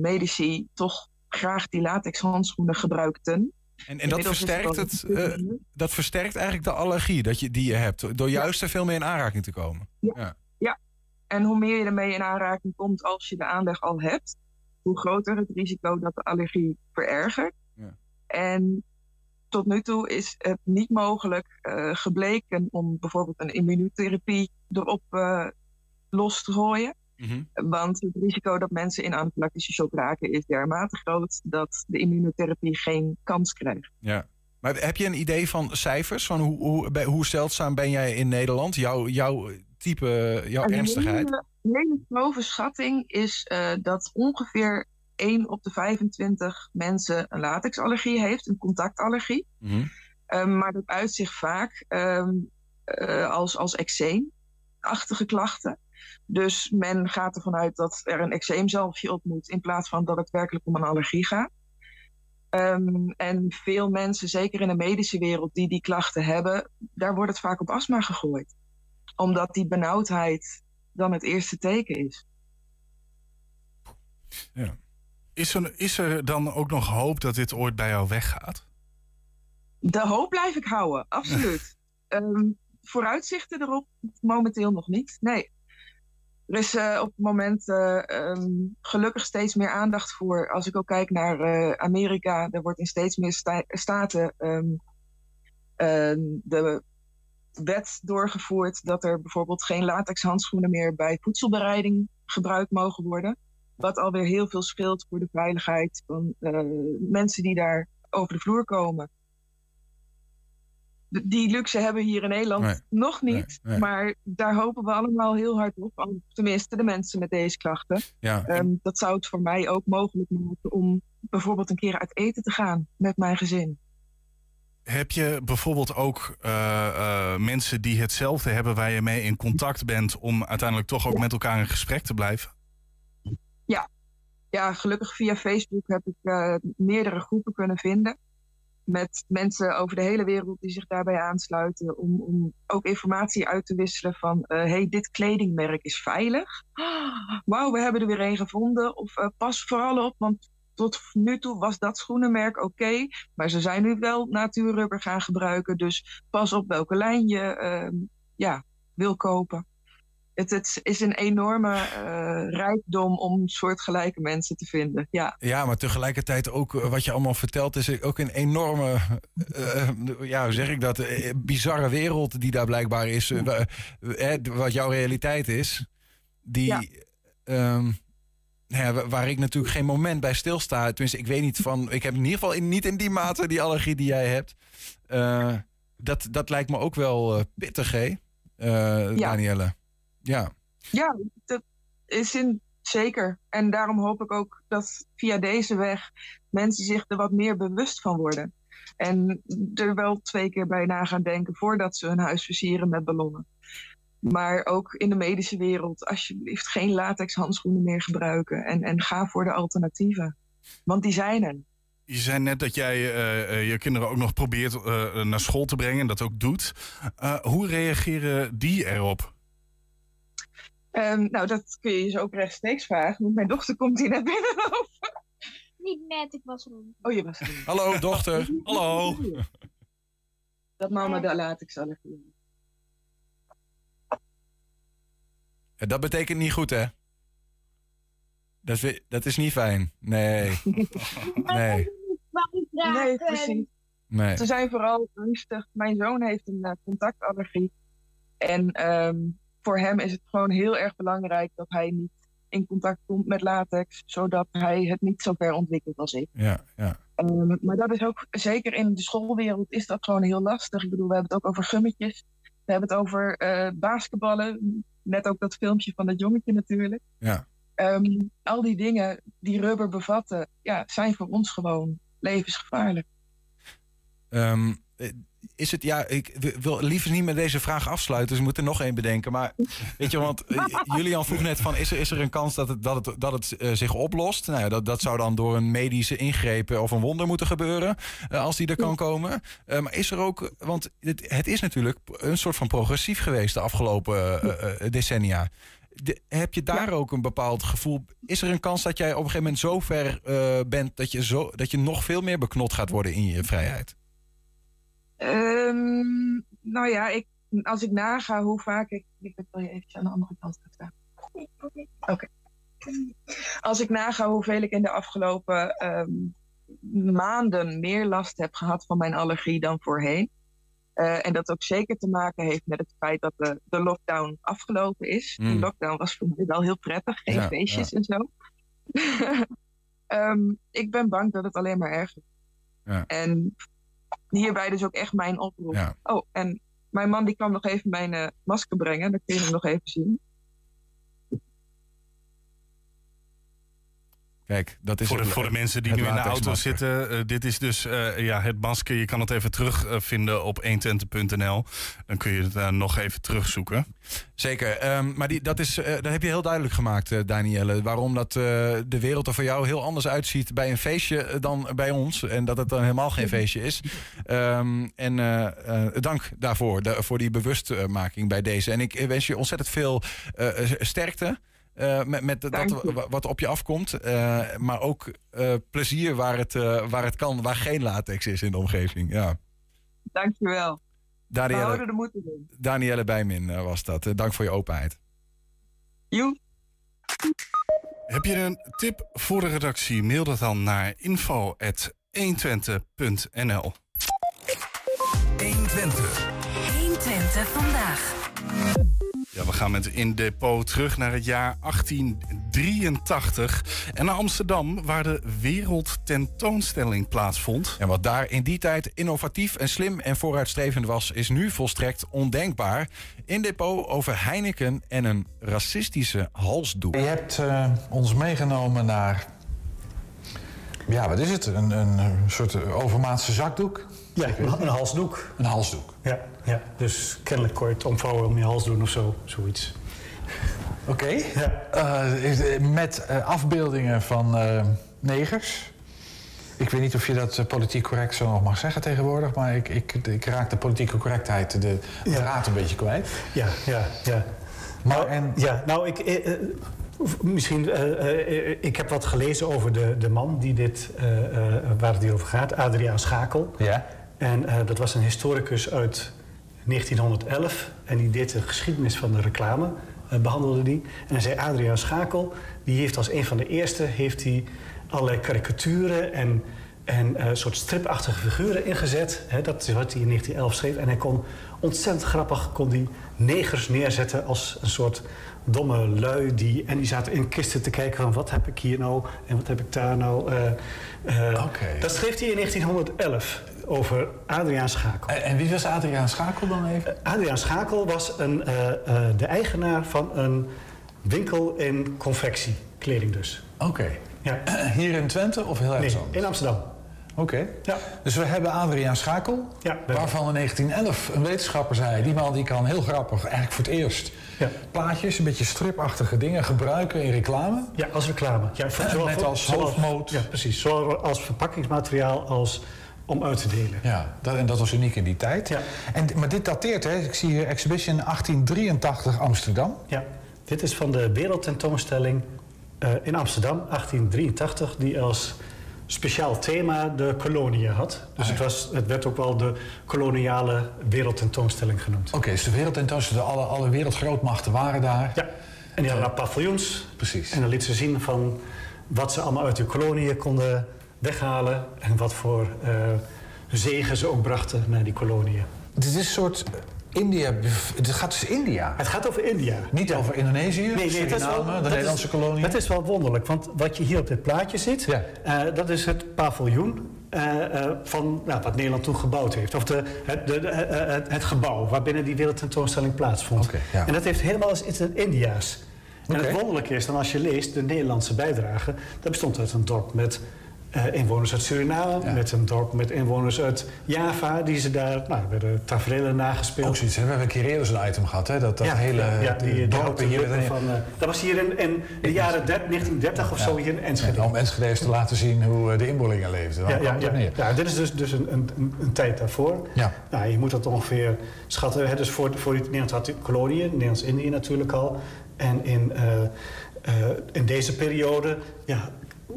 medici toch graag die latex handschoenen gebruikten. En, en dat, versterkt het, uh, dat versterkt eigenlijk de allergie dat je, die je hebt. Door juist ja. er veel meer in aanraking te komen. Ja. ja. En hoe meer je ermee in aanraking komt als je de aanleg al hebt, hoe groter het risico dat de allergie verergert. Ja. En tot nu toe is het niet mogelijk uh, gebleken om bijvoorbeeld een immunotherapie erop uh, los te gooien. Mm -hmm. Want het risico dat mensen in anafylactische shock raken is dermate groot dat de immunotherapie geen kans krijgt. Ja. Maar heb je een idee van cijfers? Van hoe, hoe, hoe zeldzaam ben jij in Nederland? Jouw, jouw type, jouw een ernstigheid? Een hele grove schatting is uh, dat ongeveer 1 op de 25 mensen een latexallergie heeft, een contactallergie. Mm -hmm. uh, maar dat uit zich vaak um, uh, als, als eczeemachtige klachten. Dus men gaat ervan uit dat er een eczeemzalfje op moet in plaats van dat het werkelijk om een allergie gaat. Um, en veel mensen, zeker in de medische wereld, die die klachten hebben, daar wordt het vaak op astma gegooid. Omdat die benauwdheid dan het eerste teken is. Ja. Is, er, is er dan ook nog hoop dat dit ooit bij jou weggaat? De hoop blijf ik houden, absoluut. um, *laughs* vooruitzichten erop momenteel nog niet. Nee. Er is uh, op het moment uh, um, gelukkig steeds meer aandacht voor. Als ik ook kijk naar uh, Amerika, er wordt in steeds meer sta staten um, de wet doorgevoerd dat er bijvoorbeeld geen latex handschoenen meer bij voedselbereiding gebruikt mogen worden. Wat alweer heel veel scheelt voor de veiligheid van mensen die daar over de vloer komen die luxe hebben we hier in Nederland nee. nog niet. Nee, nee. Maar daar hopen we allemaal heel hard op. Tenminste, de mensen met deze klachten. Ja. Um, dat zou het voor mij ook mogelijk maken om bijvoorbeeld een keer uit eten te gaan met mijn gezin. Heb je bijvoorbeeld ook uh, uh, mensen die hetzelfde hebben waar je mee in contact bent om uiteindelijk toch ook met elkaar in gesprek te blijven? Ja, ja gelukkig via Facebook heb ik uh, meerdere groepen kunnen vinden met mensen over de hele wereld die zich daarbij aansluiten. Om, om ook informatie uit te wisselen van hey, dit kledingmerk is veilig. *gasps* Wauw, we hebben er weer een gevonden. Of pas vooral op, want tot nu toe was dat schoenenmerk oké. Okay, maar ze zijn nu wel natuurrubber gaan gebruiken. Dus pas op welke lijn je uh, ja, wil kopen. Het, het, is een enorme uh, rijkdom om soortgelijke mensen te vinden. Ja. ja, maar tegelijkertijd ook wat je allemaal vertelt, is ook een enorme, uh, ja, hoe zeg ik dat, bizarre wereld die daar blijkbaar is. wat jouw realiteit is, die. Ja. Um, ja, waar ik natuurlijk geen moment bij stilsta. Tenminste, ik weet niet van. Ik heb in ieder geval in, niet in die mate die allergie die jij hebt. Uh, dat, dat lijkt me ook wel uh, pittig, hè, uh, ja. Danielle? Ja. Ja, dat is in, zeker. En daarom hoop ik ook dat via deze weg mensen zich er wat meer bewust van worden. En er wel twee keer bij na gaan denken voordat ze hun huis versieren met ballonnen. Maar ook in de medische wereld, alsjeblieft geen latex handschoenen meer gebruiken. En, en ga voor de alternatieven. Want die zijn er. Je zei net dat jij uh, je kinderen ook nog probeert uh, naar school te brengen en dat ook doet. hoe reageren die erop? Ehm, nou, dat kun je je ook rechtstreeks vragen. Want mijn dochter komt hier net binnenlopen. Niet net, ik was er. Oh, je was er. niet. Hallo, dochter. *laughs* Hallo. Dat mama de latexallergie Eh, Dat betekent niet goed, hè? Dat is, dat is niet fijn. Nee. *laughs* Nee. Nee, precies. Nee. Ze zijn vooral rustig. Mijn zoon heeft een eh, contactallergie. En ehm, voor hem is het gewoon heel erg belangrijk dat hij niet in contact komt met latex, zodat hij het niet zo ver ontwikkelt als ik. Ja, ja. Ehm, maar dat is ook, zeker in de schoolwereld, is dat gewoon heel lastig. Ik bedoel, we hebben het ook over gummetjes. We hebben het over eh, basketballen. Net ook dat filmpje van dat jongetje natuurlijk. Ja. Ehm, al die dingen die rubber bevatten, ja, zijn voor ons gewoon levensgevaarlijk. Eh, is het, ja, ik wil liever niet met deze vraag afsluiten, dus we moeten nog één bedenken. Maar *laughs* weet je, want eh, Julian vroeg net van, is er, is er een kans dat het, dat het, dat het eh, zich oplost? Nou ja, dat, dat zou dan door een medische ingreep of een wonder moeten gebeuren, eh, als die er kan komen. Eh, maar is er ook, want het, het is natuurlijk een soort van progressief geweest de afgelopen eh, eh, decennia. De- heb je daar ook een bepaald gevoel? Is er een kans dat jij op een gegeven moment zo ver eh, bent dat je, zo, dat je nog veel meer beknot gaat worden in je vrijheid? Ehm, nou ja, ik, als ik naga hoe vaak ik. Ik wil je eventjes aan de andere kant gaan staan. Oké. Als ik naga hoeveel ik in de afgelopen ehm, maanden meer last heb gehad van mijn allergie dan voorheen. Eh, en dat ook zeker te maken heeft met het feit dat de, de lockdown afgelopen is. Mm. Die lockdown was voor mij wel heel prettig, geen Ja, feestjes en zo. *laughs* Ehm, ik ben bang dat het alleen maar erger Ja. En hierbij dus ook echt mijn oproep. Ja. Oh, en mijn man die kwam nog even mijn eh, masker brengen. Dan kun je hem nog even zien. Kijk, dat is Voor de, het- voor de mensen die nu in de auto zitten, eh, dit is dus eh, ja, het masker. Je kan het even terugvinden op 120.nl. Dan kun je het eh, nog even terugzoeken. Zeker, ehm, maar die, dat, is, eh, dat heb je heel duidelijk gemaakt, eh, Danielle. Waarom dat eh, de wereld er voor jou heel anders uitziet bij een feestje eh, dan bij ons. En dat het dan helemaal geen feestje is. Ehm, en eh, eh, dank daarvoor, da- voor die bewustmaking bij deze. En ik wens je ontzettend veel eh, sterkte. Eh, met met dat wat op je afkomt. Eh, maar ook eh, plezier waar het, eh, waar het kan, waar geen latex is in de omgeving. Ja. Dankjewel. We Danielle, houden de moed in. Danielle Bijmin was dat. Dank voor je openheid. Joe. Heb je een tip voor de redactie? Mail dat dan naar info.120.nl 120. 120 vandaag. Ja, we gaan met In Depot terug naar het jaar 1883 en naar Amsterdam, waar de wereldtentoonstelling plaatsvond. En wat daar in die tijd innovatief en slim en vooruitstrevend was, is nu volstrekt ondenkbaar. In depot over Heineken en een racistische halsdoek. Je hebt eh, ons meegenomen naar. Ja, wat is het? Een, een soort overmaatse zakdoek? Ja, een halsdoek. Een halsdoek. Ja, ja, dus kennelijk kon je het omvouwen om je hals doen of zo, zoiets. Oké. Ja. Eh, is- eh, met eh, afbeeldingen van eh, negers. Ik weet niet of je dat politiek correct zo nog mag zeggen tegenwoordig, maar ik, ik, ik raak de politieke correctheid, de Ja. draad een beetje kwijt. Ja, ja, ja. Maar en, Ja, nou, ik, eh, misschien, eh, eh, ik heb wat gelezen over de, de man die dit, eh, eh, waar het hier over gaat, Adriaan Schakel. ja, En eh, dat was een historicus uit 1911 en die deed de geschiedenis van de reclame, eh, behandelde die. En hij zei, Adriaan Schakel, die heeft als een van de eerste, heeft hij allerlei karikaturen en, en eh, soort stripachtige figuren ingezet. Hè, dat is wat hij in 1911 schreef. En hij kon ontzettend grappig, kon die negers neerzetten als een soort domme lui. Die, en die zaten in kisten te kijken van, wat heb ik hier nou en wat heb ik daar nou. eh, eh. Dat schreef hij in 1911 over Adriaan Schakel. en, en wie was Adriaan Schakel dan even? Adriaan Schakel was een, eh, eh, de eigenaar van een winkel in confectie, kleding dus. Oké. Ja. *clears throat* Hier in Twente of heel ergens Nee, anders? in Amsterdam. Oké. Ja. Dus we hebben Adriaan Schakel, waarvan in 1911 een wetenschapper zei... die man die kan heel grappig, eigenlijk voor het eerst... Ja. plaatjes, een beetje stripachtige dingen gebruiken in reclame. Ja, als reclame. Ja, voor- net als hoofdmoot. Ja, precies. Zowel als verpakkingsmateriaal als om uit te delen. Ja, dat, en dat was uniek in die tijd. Ja. En, maar dit dateert, hè? ik zie hier Exhibition 1883 Amsterdam. Ja. Dit is van de wereldtentoonstelling eh, in Amsterdam, 1883, die als speciaal thema de koloniën had. Dus het, was, het werd ook wel de koloniale wereldtentoonstelling genoemd. Oké, dus de wereldtentoonstelling, alle, alle wereldgrootmachten waren daar. Ja, en die hadden daar paviljoens. Precies. En dan lieten ze zien van wat ze allemaal uit de koloniën konden weghalen... en wat voor eh, zegen ze ook brachten naar die koloniën. Dit is een soort India. Het gaat dus India. Het gaat over India. Niet over Indonesië, Nee, nee, dat is wel, Suriname, de Nederlandse kolonie. Dat is wel wonderlijk, want wat je hier op dit plaatje ziet, Ja. eh, dat is het paviljoen eh, van nou, wat Nederland toen gebouwd heeft. Of de, het, de, de- het, het gebouw waarbinnen die wereldtentoonstelling plaatsvond. Ja. En dat heeft helemaal iets in het India's. En het wonderlijke is dan als je leest de Nederlandse bijdrage, dat bestond uit een dorp met eh, inwoners uit Suriname, Ja. met een dorp met inwoners uit Java, die ze daar, nou, werden tafereelen nagespeeld. Ook zoiets. hè? We hebben een keer eerder zo'n item gehad, hè? Dat, dat hele ja, die, die dorpen hier. van, eh, dat was hier in, in de jaren 30, 1930 of zo hier in Enschede. Ja, om Enschede eens te laten zien hoe eh, de inboorlingen leefden. Ja, ja, ja. ja, dit is dus, dus een, een, een- een tijd daarvoor. Ja. Nou, je moet dat ongeveer schatten. Hè, dus voor, voor die, Nederland had koloniën, Nederlands-Indië natuurlijk al. En in, eh, eh, in deze periode ja,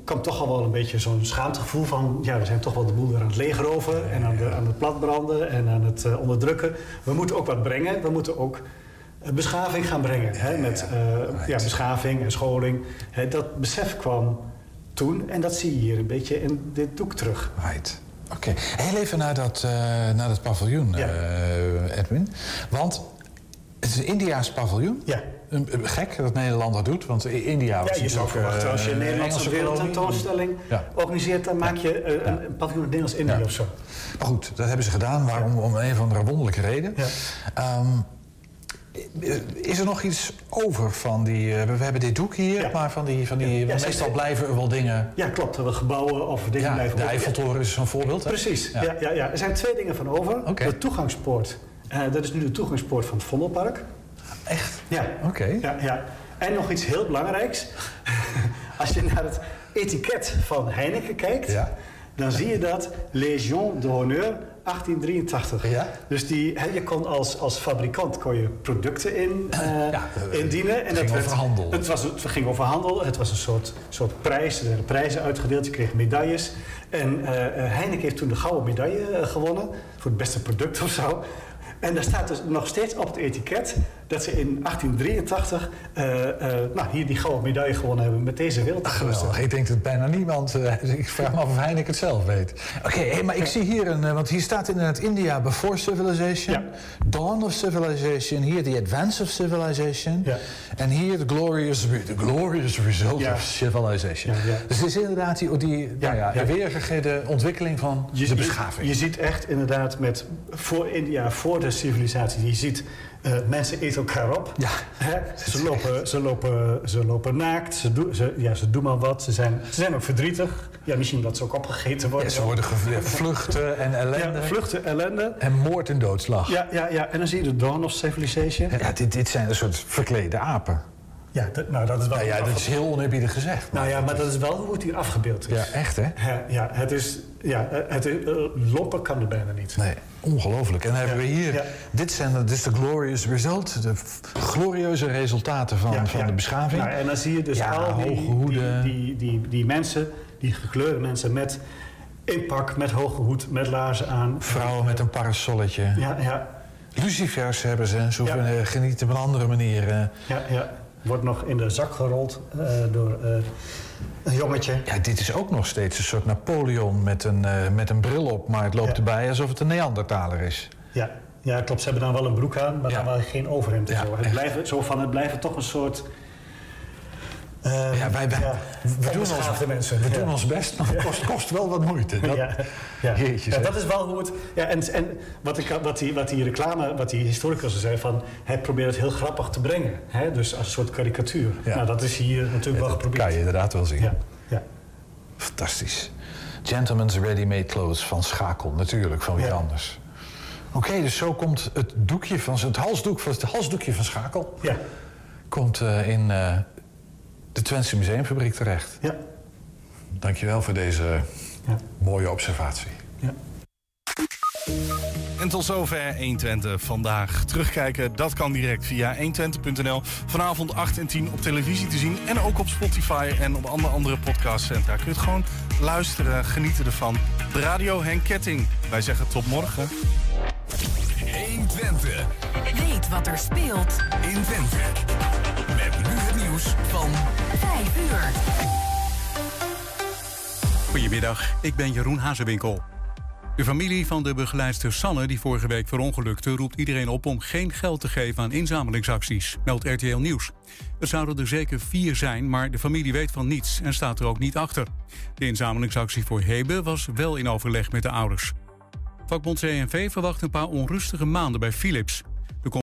kwam toch al wel een beetje zo'n schaamtegevoel van... ja, we zijn toch wel de boel weer aan het legeroven en aan, de, aan het platbranden en aan het eh, onderdrukken. We moeten ook wat brengen. We moeten ook eh, beschaving gaan brengen. Hè, met eh, ja, beschaving en scholing. Hè, dat besef kwam toen en dat zie je hier een beetje in dit doek terug. Right. Oké, heel even naar dat, eh, naar dat paviljoen, Ja. eh, Edwin. Want het is een Indiaas paviljoen. Ja. Een- een- Gek dat Nederland dat doet, want India was Ja, je zou verwachten eh, als je een Nederlandse wereldtentoonstelling Ja. organiseert, dan maak je eh, een, een paviljoen Nederlands-Indië of zo. Maar goed, dat hebben ze gedaan. Waarom? Om een of andere wonderlijke reden. Ja. Ehm, is er nog iets over van die... eh, we hebben dit doek hier, Ja. maar van die... Van die Ja, meestal blijven er wel dingen... Ja, klopt. We gebouwen of dingen Ja, blijven de. Eiffeltoren is zo'n voorbeeld. Hè? Precies. Ja. Ja. Ja, Er zijn twee dingen van over. De toegangspoort. Dat is nu de toegangspoort van het Vondelpark. Echt? Ja. Oké. Ja, ja. En nog iets heel belangrijks. *laughs* Als je naar het etiket van Heineken kijkt, Ja. dan zie je dat Légion d'honneur 1883. Ja. Dus die, hè, je kon als, als fabrikant kon je producten in, Ja, eh, indienen. het ging over handel. Het, was, het ging over handel. Het was een soort, soort prijs. Er werden prijzen uitgedeeld. Je kreeg medailles. En eh, eh, Heineken heeft toen de gouden medaille gewonnen. Voor het beste product of zo. En daar staat dus nog steeds op het etiket dat ze in 1883 eh, eh, nou, hier die gouden medaille gewonnen hebben met deze wereldtentoonstelling. Geweldig. Ik denk dat bijna niemand... eh, *laughs* ik vraag me af of Heineken het zelf weet. Oké, hey, maar ik zie hier een... want hier staat inderdaad India before civilization. Ja. Dawn of civilization. Hier the advance of civilization. Ja. En hier the glorious, the glorious result Ja. of civilization. Dus het is inderdaad die, die nou ja, weergegeven ontwikkeling van Je, de beschaving. Je, je ziet echt inderdaad met voor India, voor de civilisatie, je ziet eh, mensen eten elkaar op. Ja. Hè? Ze, lopen, ze, lopen, ze lopen naakt, ze, doen ze, ja, ze doen maar wat. Ze zijn, ze zijn ook verdrietig. Ja, misschien dat ze ook opgegeten worden. Ja, ze worden vluchten en ellende. Ja, vluchten, ellende. En moord en doodslag. Ja, ja, ja, en dan zie je de Dawn of Civilization. Ja, dit, dit zijn een soort verklede apen. Ja, dat, nou, dat is wel Nou ja, dat is heel oneerbiedig gezegd. Nou ja, maar dat is wel hoe het hier afgebeeld is. Ja, echt hè? Ja, ja het is... Ja, het is, eh, loppen kan er bijna niet. Nee, ongelooflijk. En dan hebben we hier, ja. dit zijn de, dit is de glorious result, de glorieuze resultaten van, Ja, van ja. de beschaving. Nou, en dan zie je dus Ja, al die, hoge hoeden. Die, die, die, die mensen, die gekleurde mensen met inpak, met hoge hoed, met laarzen aan. Vrouwen met een parasolletje. Ja, ja, Lucifers hebben ze, ze hoeven, Ja. eh, genieten op een andere manier. eh. ja, ja. Wordt nog in de zak gerold eh, door eh, een jongetje. Ja, dit is ook nog steeds een soort Napoleon met een, eh, met een bril op, maar het loopt Ja. erbij alsof het een Neandertaler is. Ja, ja, klopt. Ze hebben dan wel een broek aan, maar Ja. dan wel geen overhemd en Ja, zo. Het blijven, zo van, het blijven toch een soort... eh, Ja, wij, wij, ja, we, doen ons, mensen. we Ja. doen ons best, maar het kost, kost wel wat moeite. Dat, dat is wel hoe het. Ja, en en wat, ik, wat, die, wat die reclame, wat die historicus zei van. Hij probeert het heel grappig te brengen. Hè? Dus als een soort karikatuur. Ja. Nou, dat is hier natuurlijk wel dat geprobeerd. kan je inderdaad wel zien. Ja, ja. Fantastisch. Gentleman's Ready-Made Clothes van Schakel, natuurlijk, van wie anders. Oké, dus zo komt het doekje van het halsdoek van het halsdoekje van Schakel ja, komt eh, in eh, de Twentse Museumfabriek terecht. ja, Dankjewel voor deze Ja. mooie observatie. ja. En tot zover 120 vandaag. Terugkijken, dat kan direct via 120.nl. Vanavond 8 en 10 op televisie te zien. En ook op Spotify en op alle andere podcastcentra. Kun je het gewoon luisteren, genieten ervan. De radio Henk Ketting. Wij zeggen tot morgen. 120. Weet wat er speelt in Twente. Nieuws van 5 uur. Goedemiddag, ik ben Jeroen Hazewinkel. De familie van de begeleidster Sanne, die vorige week verongelukte, roept iedereen op om geen geld te geven aan inzamelingsacties, meldt RTL Nieuws. Het zouden er zeker vier zijn, maar de familie weet van niets en staat er ook niet achter. De inzamelingsactie voor Hebe was wel in overleg met de ouders. Vakbond CNV verwacht een paar onrustige maanden bij Philips.